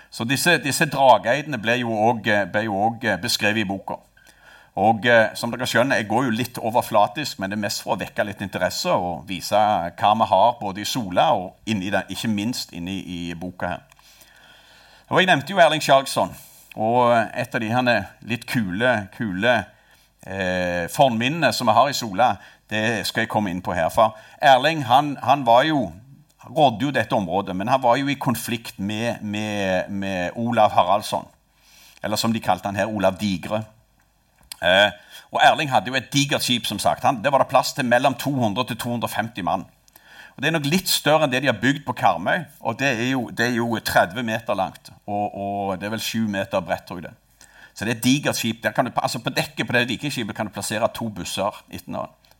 Så disse, disse drageidene ble jo òg beskrevet i boka. Og eh, som dere skjønner, Jeg går jo litt overflatisk, men det er mest for å vekke litt interesse og vise hva vi har både i Sola og den, ikke minst inni i boka her. Og Jeg nevnte jo Erling Skjalgsson. Og et av de her litt kule, kule eh, fornminnene som vi har i Sola, det skal jeg komme inn på her. For Erling han, han var jo rådde jo dette området, men han var jo i konflikt med, med, med Olav Haraldsson. Eller som de kalte han her, Olav Digre. Eh, og Erling hadde jo et digert skip. som sagt. Han, det var det plass til mellom 200 til 250 mann. Og Det er nok litt større enn det de har bygd på Karmøy. og Det er jo, det er jo 30 meter langt. Og, og, det er vel 7 meter bredt. tror jeg det. Så det er et digert skip. Du, altså på dekket på det vikingskipet kan du plassere to busser.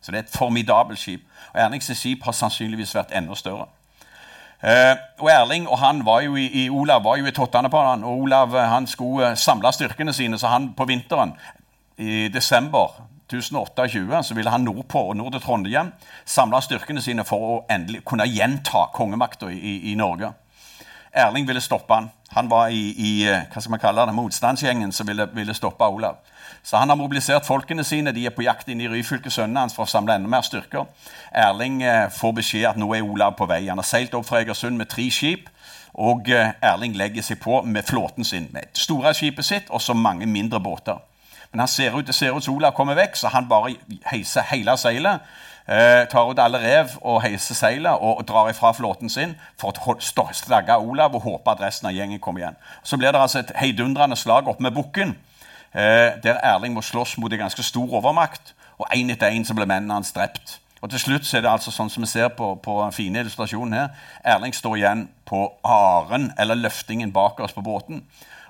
Så det er et formidabelt skip. Og Erlings skip har sannsynligvis vært enda større. Eh, og Erling og han var jo i, i Olav var jo i tottene på han, og Olav eh, han skulle samle styrkene sine, så han på vinteren i desember 1028 så ville han nordpå og nord til Trondheim samle styrkene sine for å endelig kunne gjenta kongemakta i, i, Norge. Erling ville stoppe han. Han var i, i hva skal man kalle det, motstandsgjengen som ville, ville stoppe Olav. Så han har mobilisert folkene sine. De er på jakt inn i Ryfylke, sønnene hans, for å samle enda mer styrker. Erling eh, får beskjed at nå er Olav på vei. Han har seilt opp fra Egersund med tre skip. Og eh, Erling legger seg på med flåten sin, med store skipet sitt og så mange mindre båter. Men han ser ut, det ser ut som Olav kommer vekk, så han bare heiser hele seilet. Eh, tar ut alle rev og heiser seilet og, og drar ifra flåten sin for å stagge Olav og håpe at resten av gjengen kommer igjen. Så blir det altså et heidundrende slag opp med bukken eh, der Erling må slåss mot en ganske stor overmakt. Og én etter én blir mennene hans drept. Og til slutt er det altså sånn som vi ser på, på den fine illustrasjonen her. Erling står igjen på aren, eller løftingen bak oss på båten,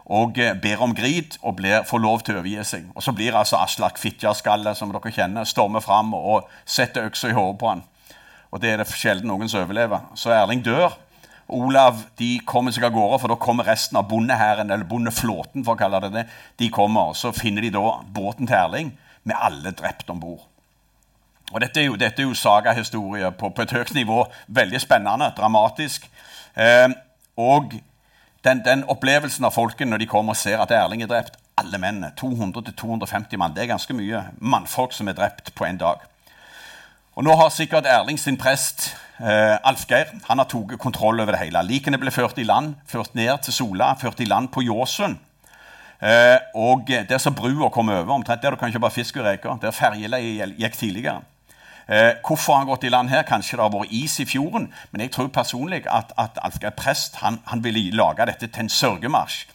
og eh, ber om grid og blir, får lov til å overgi seg. Og så blir altså Aslak Fitjaskalle, som dere kjenner, stormer fram og setter øksa i hodet på han. Og det er det sjelden noen som overlever. Så Erling dør. Olav de kommer seg av gårde, for da kommer resten av bondehæren, eller bondeflåten, for å kalle det det. De kommer, og Så finner de da båten til Erling med alle drept om bord. Og dette er jo, dette er jo sagahistorie på, på, et høyt nivå. Veldig spennende, dramatisk. Eh, og den, den, opplevelsen av folket når de kommer og ser at Erling er drept Alle mennene. 200-250 mann. Det er ganske mye mannfolk som er drept på en dag. Og Nå har sikkert Erling sin prest eh, Alfgeir han har tatt kontroll over det hele. Likene ble ført i land, ført ned til Sola, ført i land på Ljåsund. Eh, og der som brua kom over, omtrent der du kan kjøpe fisk og reker, der ferjeleiet gikk tidligere. Eh, hvorfor har han gått i land her? Kanskje det har vært is i fjorden. Men jeg tror personlig at, at Alfgeir Prest han, han, ville lage dette til en sørgemarsj.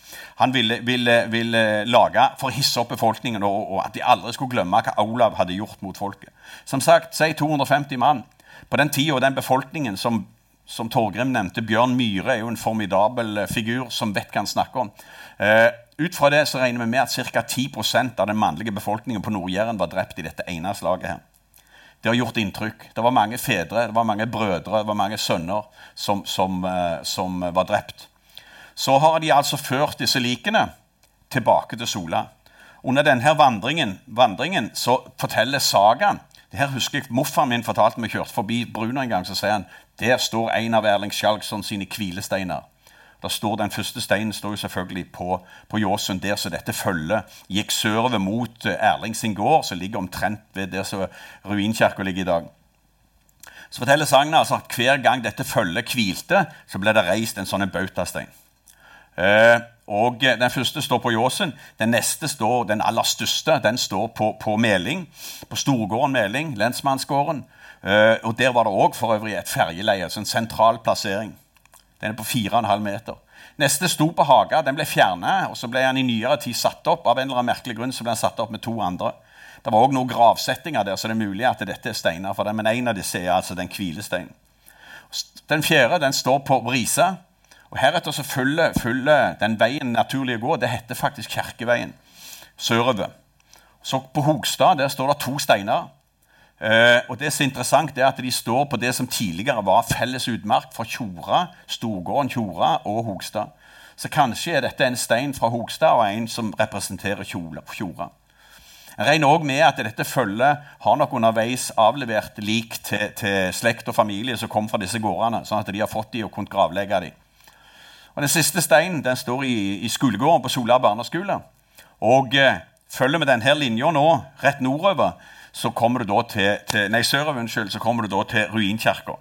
Han ville, ville, ville, lage for å hisse opp befolkningen, og, og, at de aldri skulle glemme hva Olav hadde gjort mot folket. Som sagt, si 250 mann. På den tida og den befolkningen som, som Torgrim nevnte, Bjørn Myhre er jo en formidabel figur som vet hva han snakker om. Eh, ut fra det så regner vi med at ca. 10% av den mannlige befolkningen på Nord-Jæren var drept i dette ene slaget. her. Det har gjort inntrykk. Det var mange fedre, det var mange brødre, det var mange sønner som, som, eh, som var drept. Så har de altså ført disse likene tilbake til Sola. Under denne vandringen, vandringen så forteller sagaen det her husker jeg Morfaren min fortalte meg kjørte forbi Bruna en gang. Så sier han der står en av Erling Skjalgsson sine hvilesteiner. Der står Den første steinen står jo selvfølgelig på, på Jåsund, der så dette følget gikk sørover mot eh, Erling sin gård, som ligger omtrent ved der som ruinkirka ligger i dag. Så forteller sagnet altså at hver gang dette følget hvilte, så ble det reist en sånn bautastein. Eh, og Den første står på Jåsen. Den neste står, den aller største den står på, på Meling. På Storgården Meling, lensmannsgården. Eh, og Der var det òg for øvrig et ferjeleie, så en sentral plassering. Den er på 4,5 meter. Neste sto på Haga. Den ble fjernet, og så ble den i nyere tid satt opp. Av en eller annen merkelig grunn så ble den satt opp med to andre. Det var òg noen gravsettinger der, så det er mulig at dette er steiner for dem. Men en av disse er altså den hvilesteinen. Den fjerde den står på Brisa. Og Heretter så følger, følger den veien naturlig å gå. Det heter faktisk Kjerkeveien sørover. Så På Hogstad der står det to steiner. Eh, og det som er interessant, er at de står på det som tidligere var felles utmark for Tjora, Storgården Tjora og Hogstad. Så kanskje er dette en stein fra Hogstad og en som representerer Tjora. Jeg regner også med at dette følget har nok underveis avlevert lik til, til slekt og familie som kom fra disse gårdene, sånn at de har fått de og kunnet gravlegge de. Og Den siste steinen den står i, i skolegården på Sola barneskole. Og eh, følger vi denne linja nå rett nordover, så kommer du da til, til nei, sørover, unnskyld, så kommer du da til ruinkirka.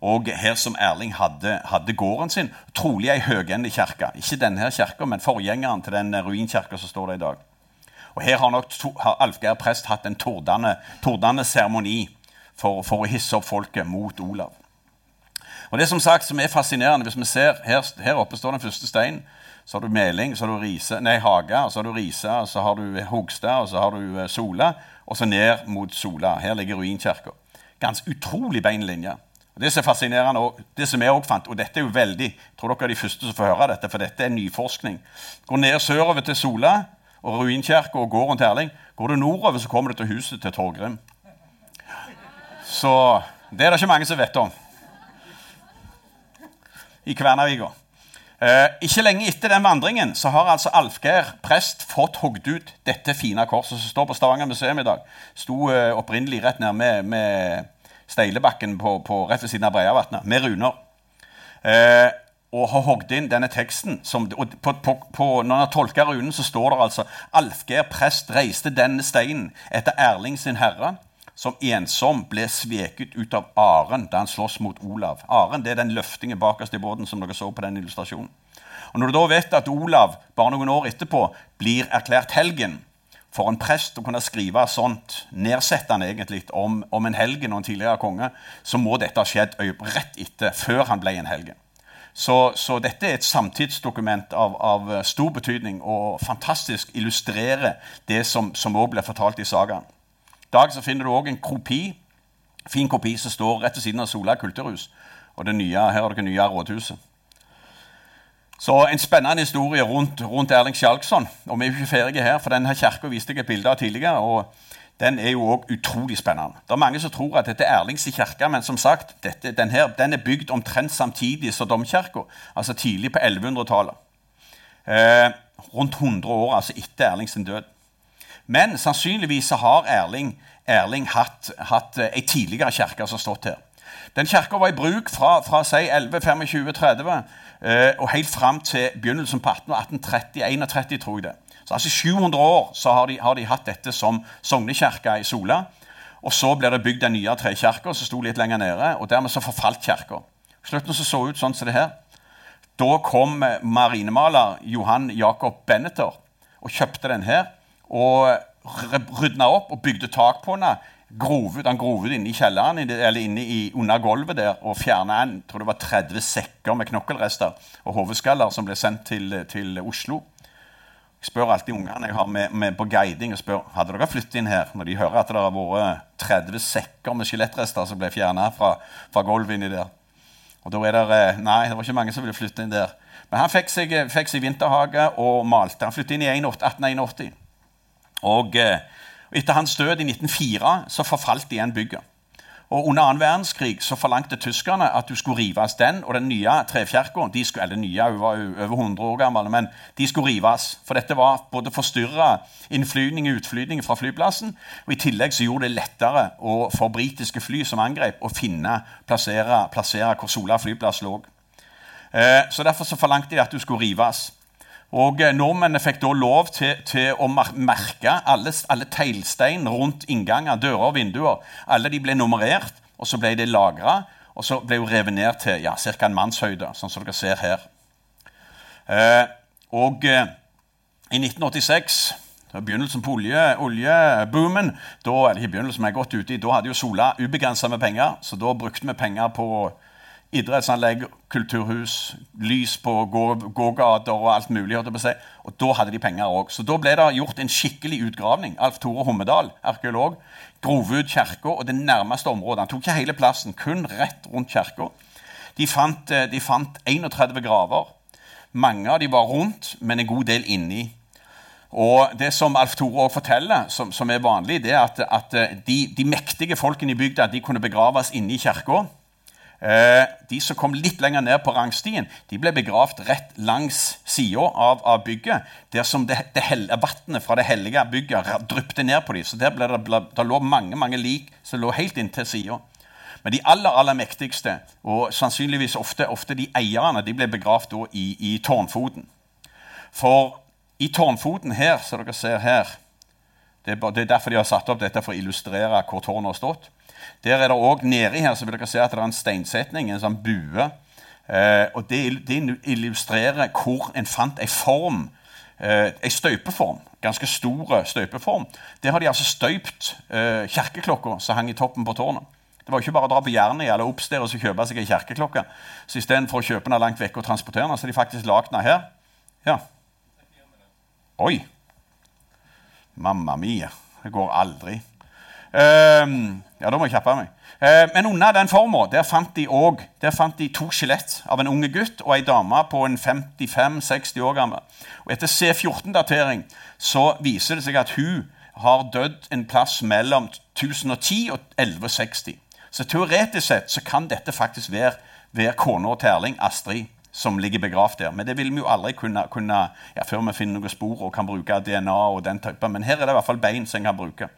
Og her som Erling hadde, hadde gården sin, trolig ei høgendig kirke. Ikke denne kirka, men forgjengeren til den ruinkirka som står der i dag. Og Her har nok har Alfgeir prest hatt en tordende seremoni for, for, å hisse opp folket mot Olav. Og Det som sagt som er fascinerende, hvis vi ser, her, her oppe står den første steinen. Så har du Meling, så har du Rise, nei, Haga, så har du Risa, så har du Hogstad, og så har du eh, Sola og så ned mot Sola. Her ligger ruinkirka. Ganske utrolig bein linje. Det som er fascinerende, og det som jeg også fant, og dette er jo veldig, jeg tror dere er de første som får høre dette, for dette er nyforskning. Går ned sørover til Sola og ruinkirka og gården til Erling. Går du nordover, så kommer du til huset til Torgrim. Så det er det ikke mange som vet om. i Kværnervika. Eh, ikke lenge etter den vandringen så har altså Alfgeir prest fått hogd ut dette fine korset som står på Stavanger museum i dag. Sto eh, opprinnelig rett nær med, med Steilebakken på, på, rett ved siden av Breiavatnet, med runer. Eh, og har hogd inn denne teksten. Som, på, på, på, når han har tolka runen, så står det altså Alfgeir prest reiste denne steinen etter Erling sin herre, som ensom ble sveket ut av Aren da han slåss mot Olav. Aren det er den løftingen bakerst i båten som dere så på den illustrasjonen. Og Når du da vet at Olav bare noen år etterpå blir erklært helgen For en prest å kunne skrive sånt nedsettende egentlig om, om en helgen og en tidligere konge, så må dette ha skjedd rett etter, før han ble en helgen. Så, så, dette er et samtidsdokument av, av, stor betydning og fantastisk illustrerer det som òg blir fortalt i sagaen. Dag så finner du òg en kopi, fin kopi som står rett ved siden av Sola kulturhus. Og det nye, her er det nye rådhuset. Så En spennende historie rundt, rundt Erling Skjalgsson. Og vi er ikke ferdige her, for denne kirka viste jeg et bilde av tidligere. og den er jo òg utrolig spennende. Det er Mange som tror at dette er Erlings kirke, men som sagt, dette, den, her, den, er bygd omtrent samtidig som domkirka, altså tidlig på 1100-tallet. Eh, rundt 100 år altså etter Erlings død. Men sannsynligvis har Erling, Erling hatt, hatt ei eh, tidligere kirke som har stått her. Den kirka var i bruk fra, fra si 11-25-30 eh, og helt fram til begynnelsen på 1830-31, tror jeg det. Så altså 700 år så har de, har de hatt dette som sognekirke i Sola. Og så ble det bygd den nye trekirka som sto litt lenger nede. og Dermed så forfalt kirka. Slutten så, så ut sånn som det her. Da kom marinemaler Johan Jacob Benneter og kjøpte den her. Og rydna opp og bygde tak på henne. Grov ut, han grov ut inne i kjelleren eller inne i, under gulvet der og fjerna 30 sekker med knokkelrester og hodeskaller som ble sendt til, til Oslo. Jeg spør alltid ungene jeg har med, med på guiding og spør, hadde dere flyttet inn her når de hører at det har vært 30 sekker med skjelettrester som ble fjerna fra, fra gulvet inni der. Og da er det, eh, Nei, det var ikke mange som ville flytte inn der. Men han fikk seg, fikk seg vinterhage og malte. Han flyttet inn i 1881. Og, eh, etter hans død i 1904 så forfalt igjen bygget. Og Under annen verdenskrig så forlangte tyskerne at du skulle rives den og den nye trefjerka. De skulle, eller nye, hun var over 100 år gammel, men de skulle rives. For dette var både forstyrra innflyvning og utflyvning fra flyplassen. Og I tillegg så gjorde det lettere for britiske fly som angrep, å finne, plassere, plassere hvor Sola flyplass lå. Eh, så Derfor så forlangte de at du skulle rives. Og eh, Nordmennene fikk da lov til, til å merke alle, alle teglstein rundt innganger, dører og vinduer. Alle de ble nummerert, og så ble de lagra. Og så ble hun revet ned til ja, ca. en mannshøyde, sånn som dere ser her. Eh, og eh, i 1986 det var begynnelsen på olje, oljeboomen. Da, eller ikke begynnelsen, men godt ute, da hadde jo Sola ubegrensa med penger, så da brukte vi penger på idrettsanlegg, kulturhus, lys på gågater og alt mulig. Og Da hadde de penger òg. Så da ble det gjort en skikkelig utgravning. Alf Tore Hommedal, arkeolog, grov ut kirka og det nærmeste området. Han tok ikke hele plassen, kun rett rundt kirka. De, eh, de, fant 31 graver. Mange av de var rundt, men en god del inni. Og Det som Alf Tore også forteller, som, som er vanlig, det er at, at eh, de, de, mektige folkene i bygda de kunne begraves inne i kirka. Eh, de som kom litt lenger ned på rangstien, de ble begravd rett langs sida av, av, bygget. Der som det, det vannet fra det hellige bygget dryppet ned på dem. Så der det, det lå mange mange lik som lå helt inntil sida. Men de aller aller mektigste, og sannsynligvis ofte, ofte de eierne, de ble begravd i, i tårnfoten. For i tårnfoten her, som dere ser her er, det er derfor de har satt opp dette for å illustrere hvor tårnet har stått. Der er det òg nedi her så vil dere se at det er en steinsetning, en sånn bue. Eh, og det, det, illustrerer hvor en fant ei form, eh, ei støypeform. Ganske stor støypeform. Der har de altså støypt eh, kirkeklokka som hang i toppen på tårnet. Det var ikke bare å dra på Jernia eller oppstairs og kjøpe seg ei kirkeklokke. Så istedenfor å kjøpe den langt vekk og transportere den, så har de faktisk lagd den her. Ja. Oi! Mamma mia. Det går aldri. Um, ja, da må jeg kjappe meg. Uh, men under den forma der fant de også, fant de to skjelett av en unge gutt og ei dame på en 55-60 år gammel. Og Etter C14-datering så viser det seg at hun har dødd en plass mellom 1010 og 1160. Så teoretisk sett så kan dette faktisk være, være kona til Erling, Astrid. som ligger begravd der. Men det vil vi jo aldri kunne, kunne ja, før vi finner noen spor og kan bruke DNA. og den type. Men her er det i hvert fall bein som en kan bruke.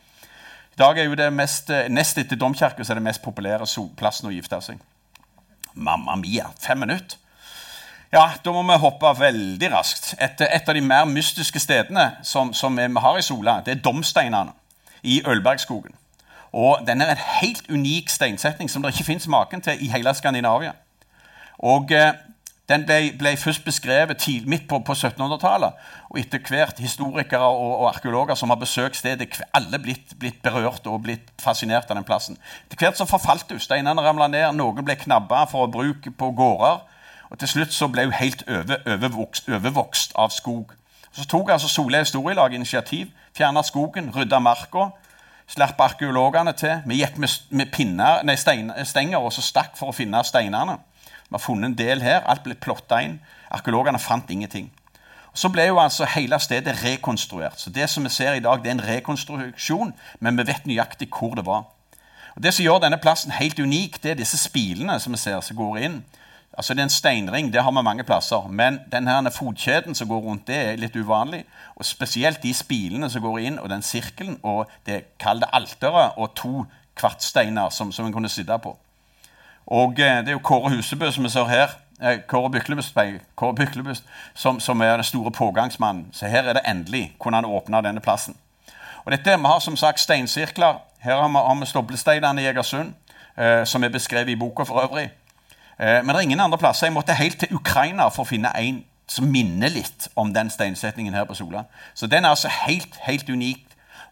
I dag er jo det mest, Nest etter domkirka er det mest populære plassen å gifte seg. Mamma mia, fem minutter! Ja, Da må vi hoppe veldig raskt. Et, et av de mer mystiske stedene som, som vi har i Sola, det er Domsteinene i Ølbergskogen. Og Den er en helt unik steinsetning som det ikke fins maken til i hele Skandinavia. Og eh, Den ble, ble, først beskrevet tid, midt på, på 1700-tallet. Og etter hvert historikere og, og, arkeologer som har besøkt stedet, alle blitt, blitt berørt og blitt fascinert av den plassen. Etter hvert så forfalt det. Steinene ramla ned, noen ble knabba for å bruke på gårder. Og til slutt så ble hun helt over, overvokst, overvokst, av skog. Så tok altså Solheim historielag initiativ. Fjerna skogen, rydda marka. Slapp arkeologene til. Vi gikk med, med pinner, nei, stein, stenger og så stakk for å finne steinene. Vi har funnet en del her. Alt ble plotta inn. Arkeologene fant ingenting. Og så ble jo altså hele stedet rekonstruert. Så Det som vi ser i dag, det er en rekonstruksjon, men vi vet nøyaktig hvor det var. Og Det som gjør denne plassen helt unik, det er disse spilene som vi ser som går inn. Altså Det er en steinring, det har vi mange plasser. Men denne fotkjeden som går rundt, det er litt uvanlig. Og Spesielt de spilene som går inn, og den sirkelen, og det kalde alteret og to kvartsteiner som, som en kunne sitte på. Og eh, det er jo Kåre Husebø, som vi ser her. Eh, Kåre Byklebust, Kåre Byklebust som, som, er den store pågangsmannen. Så her er det endelig kunne han åpne denne plassen. Og dette, Vi har som sagt steinsirkler. Her har vi, har vi Stoblesteinene i Egersund, eh, som er beskrevet i boka for øvrig. Eh, men det er ingen andre plasser. Jeg måtte helt til Ukraina for å finne en som minner litt om den steinsetningen her på Sola. Så den er altså helt, helt unik.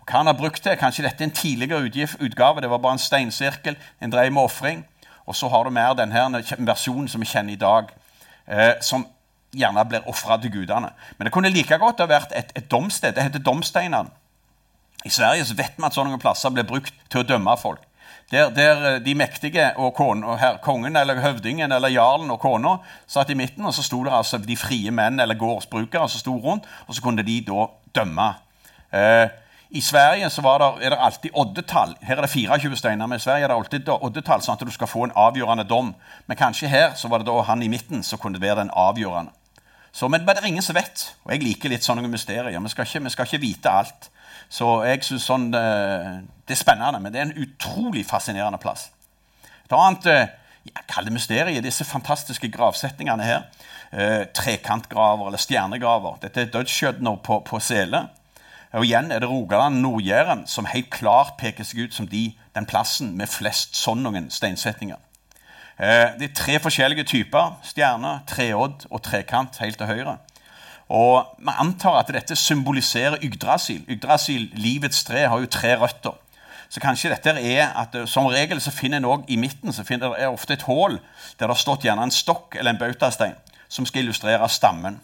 Hva han har brukt til, Kanskje dette er en tidligere utgave. Det var bare en steinsirkel. En drev med ofring. Og så har du mer denne versjonen som vi kjenner i dag, eh, som gjerne blir ofra til gudene. Men det kunne like godt ha vært et, et domsted. Det heter Domsteinene. I Sverige så vet vi at sånne plasser blir brukt til å dømme folk. Der, der eh, de mektige og, kone, og her, kongen eller høvdingen eller jarlen og kona satt i midten, og så sto det altså de frie menn eller gårdsbrukere som sto rundt, og så kunne de da dømme. Eh, i Sverige det, er det alltid oddetall. Her er det 24 steiner, men i Sverige er det alltid oddetall, sånn at du skal få en avgjørende dom. Men kanskje her så var det da han i midten som kunne være den avgjørende. Så, men, det er ingen som vet. Og jeg liker litt sånne mysterier. Vi skal ikke, vi skal ikke vite alt. Så jeg syns sånn, det, eh, det, er spennende, men det er en utrolig fascinerende plass. Et annet jeg kaller Kall det mysteriet, disse fantastiske gravsetningene her. Eh, trekantgraver eller stjernegraver. Dette er dødsskjødner på, på sele. Og igjen er det Rogaland Nord-Jæren som helt klart peker seg ut som de, den plassen med flest sånne steinsetninger. Eh, det er tre forskjellige typer. Stjerne, treodd og trekant helt til høyre. Og Vi antar at dette symboliserer Yggdrasil. Yggdrasil, livets tre, har jo tre røtter. Så kanskje dette er at eh, Som regel så finner en også i midten så finner det ofte et hull der det har stått gjerne en stokk eller en bautastein som skal illustrere stammen.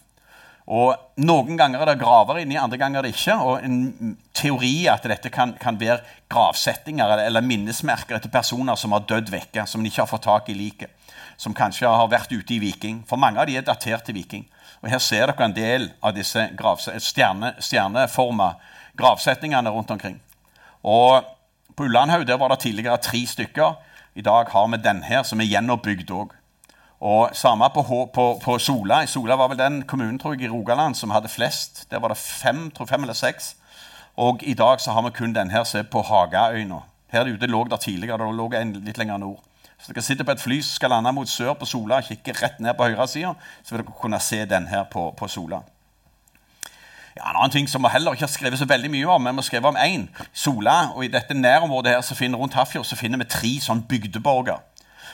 Og Noen ganger er det graver inni, andre ganger er det ikke. Og En teori at dette kan, kan være gravsettinger eller, minnesmerker etter personer som har dødd vekke, som de ikke har fått tak i liket. Som kanskje har vært ute i viking. For mange av de er datert til viking. Og Her ser dere en del av disse stjerne, stjerneforma gravsetningene rundt omkring. Og På Ullandhaug var det tidligere tre stykker. I dag har vi den her, som er gjenoppbygd òg. Og Samme på, på, på, Sola. Sola var vel den kommunen tror jeg, i Rogaland som hadde flest. Der var det fem, tror fem eller seks. Og i dag så har vi kun den her som er på Hagaøyna. Her ute lå der tidligere. Det lå en litt lenger nord. Så dere sitter på et fly som skal lande mot sør på Sola og kikker rett ned på høyresida, så vil dere kunne se den her på, på Sola. Ja, en annen ting som vi heller ikke har skrevet så veldig mye om, men vi har skrevet om én. Sola, og I dette nærområdet her, så finner, rundt Hafjord så finner vi tre sånn bygdeborger.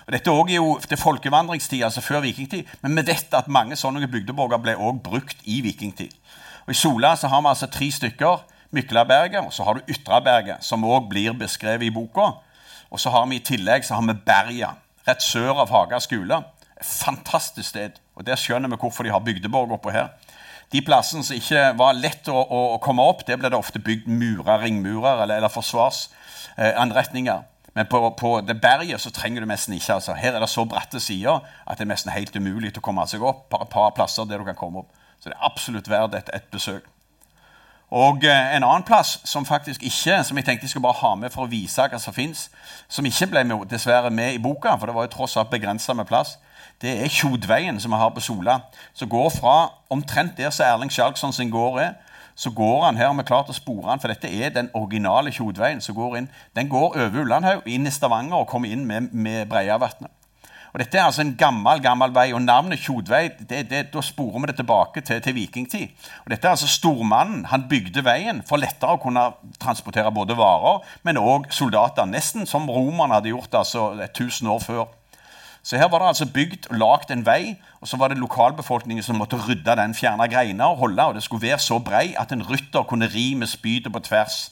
Og Dette er jo til folkevandringstid, altså før vikingtid, men vi vet at mange sånne bygdeborger ble også brukt i vikingtid. Og I Sola så har vi altså tre stykker. Myklaberget, og så har du Ytraberget, som òg blir beskrevet i boka. Og så har vi i tillegg så har vi Berga, rett sør av Haga skole. Et fantastisk sted. Og Der skjønner vi hvorfor de har bygdeborg oppå her. De plassene som ikke var lett å, å, å komme opp, der ble det ofte bygd murer, ringmurer eller, eller forsvarsanretninger. Men på, på, det berget så trenger du nesten ikke. altså. Her er det så bratte sider at det er nesten helt umulig å komme seg opp. Bare et par plasser der du kan komme opp. Så det er absolutt verdt et, et besøk. Og eh, En annen plass som faktisk ikke, som jeg tenkte jeg skulle bare ha med for å vise hva som fins, som ikke ble med, dessverre med i boka, for det var jo tross alt begrensa med plass, det er Tjodveien som vi har på Sola. Som går fra omtrent der som Erling Skjalgsson sin gård er. Så går han her, og vi har klart å spore han, for dette er den originale Tjodveien. som går inn. Den går over Ullandhaug, inn i Stavanger og kommer inn med, med Breiavatnet. Og Dette er altså en gammel gammel vei, og navnet Tjodvei det, det, da sporer vi det tilbake til, til, vikingtid. Og Dette er altså Stormannen. Han bygde veien for lettere å kunne transportere både varer, men òg soldater. Nesten som romerne hadde gjort altså 1000 år før. Så her var det altså bygd og lagd en vei, og så var det lokalbefolkningen som måtte rydde den, fjerne greiner og holde, og det skulle være så brei at en rytter kunne ri med spydet på tvers.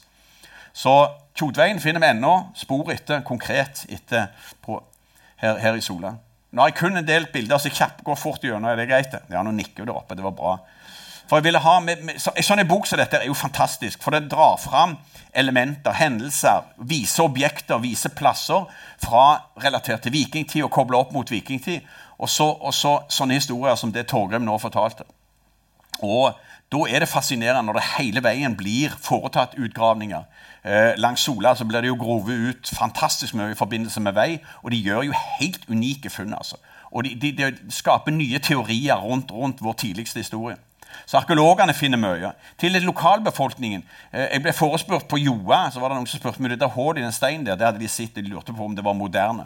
Så Tjodveien finner vi ennå spor etter, konkret etter på, her, her, i Sola. Nå har jeg kun en del bilder, så jeg går fort gjennom. Er det greit? Ja, nå nikker du oppe. Det var bra. For jeg ville ha med, med, så, En sånn bok som dette er jo fantastisk, for det drar fram elementer, hendelser, viser objekter, viser plasser fra relatert til vikingtid og kobler opp mot vikingtid. Og så, og så sånne historier som det Torgrim nå fortalte. Og da er det fascinerende når det hele veien blir foretatt utgravninger. Eh, langs Sola så blir det jo grovet ut fantastisk mye i forbindelse med vei, og de gjør jo helt unike funn. altså. Og de, de, de skaper nye teorier rundt, rundt vår tidligste historie. Så arkeologene finner mye. Til lokalbefolkningen. Eh, jeg ble forespurt på Joa. så var det noen som spurte meg, det der hullet i den steinen der, det hadde de sett, de lurte på om det var moderne.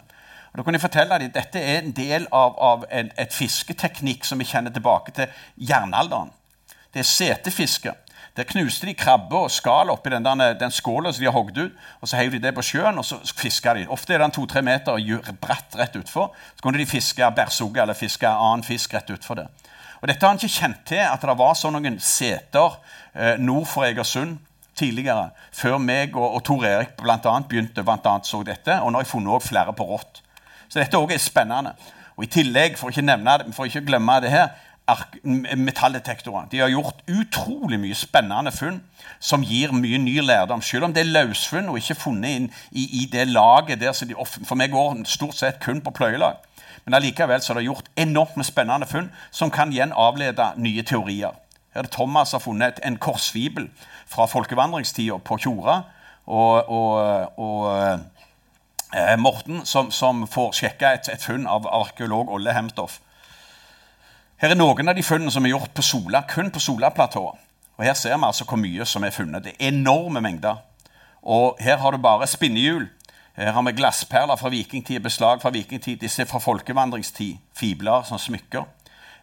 Og da kunne jeg fortelle dem, Dette er en del av, av en, et fisketeknikk som vi kjenner tilbake til jernalderen. Det er setefiske. Der knuste de krabbe og skall oppi den, der, den skåla som de har hogd ut. og Så heiv de det på sjøen, og så fiska de. Ofte er den to-tre meter bratt rett utfor. Så kunne de fiske bærsugge eller fiske annen fisk rett utfor det. Og Dette har han ikke kjent til, at det var sånn noen seter eh, nord for Egersund tidligere, før meg og, og Tor Erik blant annet, begynte blant annet så dette. Og nå har jeg funnet også flere på rått. Så dette også er spennende. Og I tillegg, for ikke, nevne, for ikke glemme det her, metalldetektorer. De har gjort utrolig mye spennende funn som gir mye ny lærdom. Selv om det er løsfunn og ikke funnet inn i, i det laget der de, For meg går stort sett kun på pløyelag. Men allikevel så er det gjort enormt med spennende funn som kan igjen avlede nye teorier. Her er det Thomas har funnet en korsfibel fra folkevandringstida på Tjora. Og, og, og eh, Morten som, som, får sjekka et, et, funn av arkeolog Olle Hemtoff. Her er noen av de funnene som er gjort på Sola, kun på Solaplatået. Og Her ser vi altså hvor mye som er funnet. Det er enorme mengder. Og Her har du bare spinnehjul her har vi glassperler fra vikingtid, beslag fra vikingtid. Disse er fra folkevandringstid. Fibler som smykker.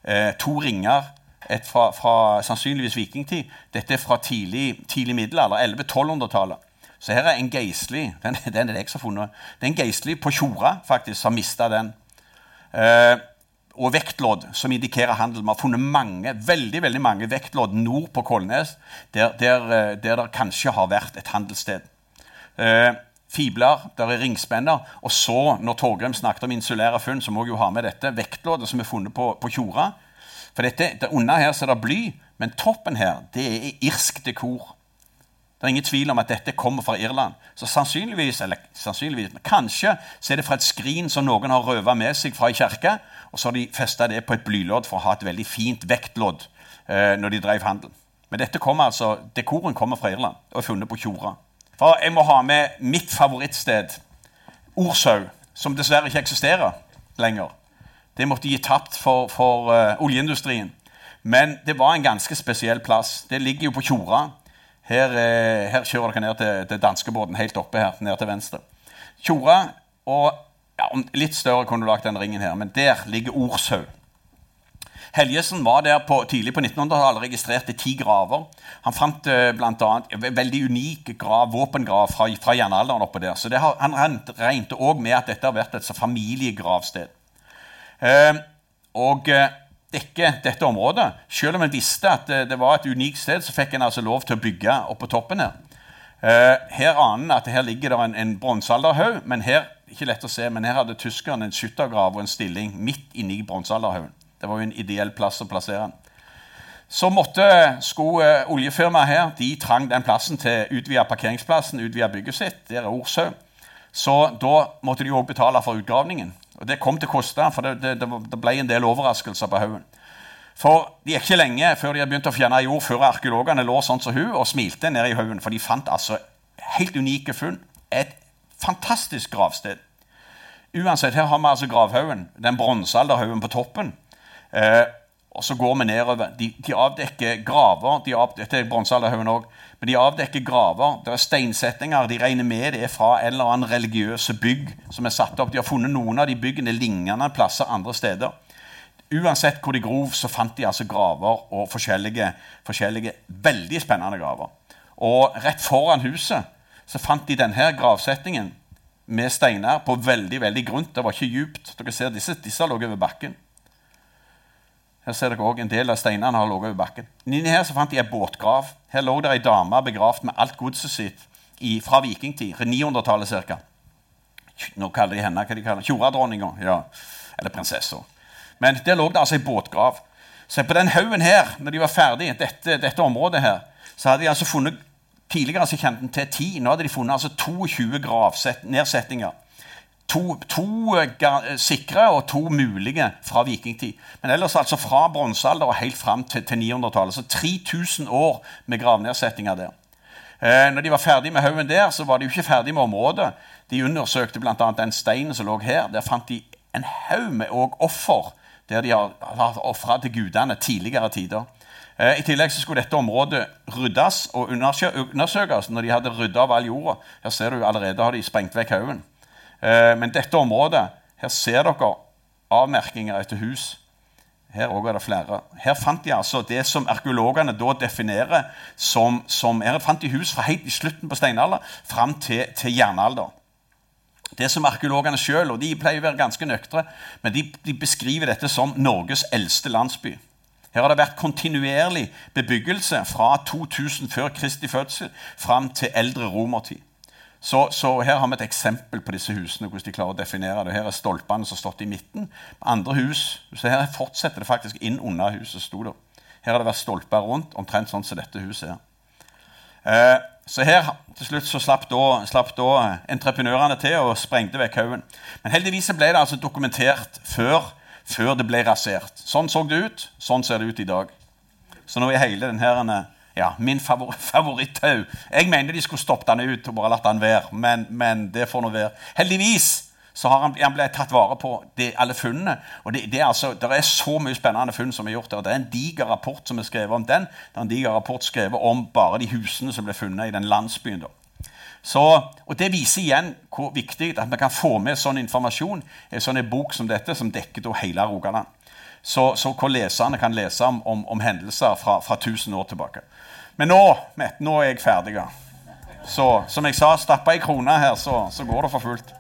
Eh, to ringer. Et fra, fra, sannsynligvis vikingtid. Dette er fra tidlig, tidlig middelalder. 1100-1200-tallet. Så her er en geistlig den, den er det jeg som har funnet. Det er en geistlig på Tjora faktisk, som har mista den. Eh, og vektlodd, som indikerer handel. Vi har funnet mange, veldig veldig mange vektlodd nord på Kolnes, der, der, eh, der det kanskje har vært et handelssted. Eh, fibler, der er ringspenner. Og så, når Torgrim snakket om insulære funn, så må jeg jo ha med dette vektlådet som er funnet på, på Tjora. For dette, det, Under her så er det bly, men toppen her det er irsk dekor. Det er ingen tvil om at dette kommer fra Irland. Så sannsynligvis, eller sannsynligvis, kanskje så er det fra et skrin som noen har røva med seg fra ei kirke, og så har de festa det på et blylodd for å ha et veldig fint vektlodd eh, når de drev handel. Men dette kommer altså, dekoren kommer fra Irland og er funnet på Tjora. For jeg må ha med mitt favorittsted, Orshaug, som dessverre ikke eksisterer lenger. Det måtte gi tapt for, for uh, oljeindustrien. Men det var en ganske spesiell plass. Det ligger jo på Tjora. Her, uh, her kjører dere ned til, til danskebåten helt oppe her, ned til venstre. Tjora og ja, Litt større kunne du lagt den ringen her, men der ligger Orshaug. Helgesen var der på, tidlig på 1900-tallet og registrerte ti graver. Han fant uh, blant annet en veldig unik grav, våpengrav fra, fra jernalderen oppe der. Så har, han regnet òg med at dette har vært et familiegravsted. Uh, og uh, dekke dette området. Selv om en visste at det var et unikt sted, så fikk en altså lov til å bygge oppå toppen her. her aner en at her ligger det en, en bronsealderhaug, men her ikke lett å se, men her hadde tyskerne en skyttergrav og en stilling midt inni bronsealderhaugen. Det var jo en ideell plass å plassere den. Så måtte skulle eh, oljefirmaet her de trang den plassen til utvida parkeringsplassen, utvida bygget sitt. Der er Orsø. Så da måtte de òg betale for utgravningen. Og Det kom til å koste, for det, det, det, ble en del overraskelser på haugen. For det gikk ikke lenge før de hadde begynt å fjerne jord, før arkeologene lå sånn som hun og smilte ned i haugen. For de fant altså helt unike funn. Et fantastisk gravsted. Uansett, her har vi altså gravhaugen. Den bronsealderhaugen på toppen. Eh, og så går vi nedover. De, de avdekker graver. De av, dette er bronsealderhaugen òg. Men de avdekker graver. Det er steinsetninger. De regner med det er fra en eller annen religiøse bygg som er satt opp. De har funnet noen av de byggene lignende plasser andre steder. Uansett hvor de grov, så fant de altså graver og forskjellige, forskjellige veldig spennende graver. Og rett foran huset så fant de denne gravsettingen med steiner på veldig veldig grunt. Det var ikke djupt. Dere ser Disse, disse lå over bakken. Her ser dere også En del av steinene har ligget over bakken. Inni her så fant de en båtgrav. Her lå det ei dame begravd med alt godset sitt i, fra vikingtid. 900-tallet ca. Nå kaller de henne hva de kaller Tjoradronninga. Ja. Eller prinsessa. Men der lå det altså ei båtgrav. Så på den haugen her, når de var ferdig, dette, dette området her, så hadde de altså funnet Tidligere så kjente de til ti. Nå hadde de funnet altså 22 gravnedsettinger. To, to uh, sikre og to mulige fra vikingtid. Men ellers altså fra bronsealder og helt fram til, til 900-tallet. Så 3000 år med gravnedsettinger der. Eh, når de var ferdig med haugen der, så var de jo ikke ferdig med området. De undersøkte bl.a. den steinen som lå her. Der fant de en haug med offer der de har, har ofra til gudene tidligere tider. Eh, I tillegg så skulle dette området ryddes og undersøkes når de hadde rydda av all jorda. Her ser du allerede har de sprengt vekk haugen. Eh, men dette området, her ser dere avmerkinger etter hus. Her også er det flere. Her fant de altså det som arkeologene da definerer som, som Her fant de hus fra helt i slutten på steinalder fram til, til jernalder. Det som arkeologene sjøl, og de pleier å være ganske nøktre, men de, de beskriver dette som Norges eldste landsby. Her har det vært kontinuerlig bebyggelse fra 2000 før Kristi fødsel fram til eldre romertid. Så, så, her har vi et eksempel på disse husene. hvordan de klarer å definere det. Her er stolpene som har stått i midten. Andre hus, så Her fortsetter det faktisk inn under huset. Sto det. Her har det vært stolper rundt, omtrent sånn som dette huset her. Eh, så her til slutt så slapp da, slapp da entreprenørene til og sprengte vekk haugen. Men heldigvis ble det altså dokumentert før før det ble rasert. Sånn så det ut. Sånn ser det ut i dag. Så nå er hele den her ja, min favor *laughs* favoritthaug Jeg mener de skulle stoppet han ut og bare latt den være, men, men det får nå være. Heldigvis så har han, han ble tatt vare på det, alle funnene. og det, det, er altså, det, er så mye spennende funn som er gjort der. Det er en diger rapport som er skrevet om den. Det er en diger rapport skrevet om bare de husene som ble funnet i den landsbyen. da. Så, og Det viser igjen hvor viktig at vi kan få med sånn informasjon i en sånn bok som dette, som dekker hele Rogaland. Så, så, hvor leserne kan lese om, om, om hendelser fra, fra 1000 år tilbake. Men nå, Mette, nå er jeg ferdig. Så som jeg sa, stappa ei krone her, så, så går det for fullt.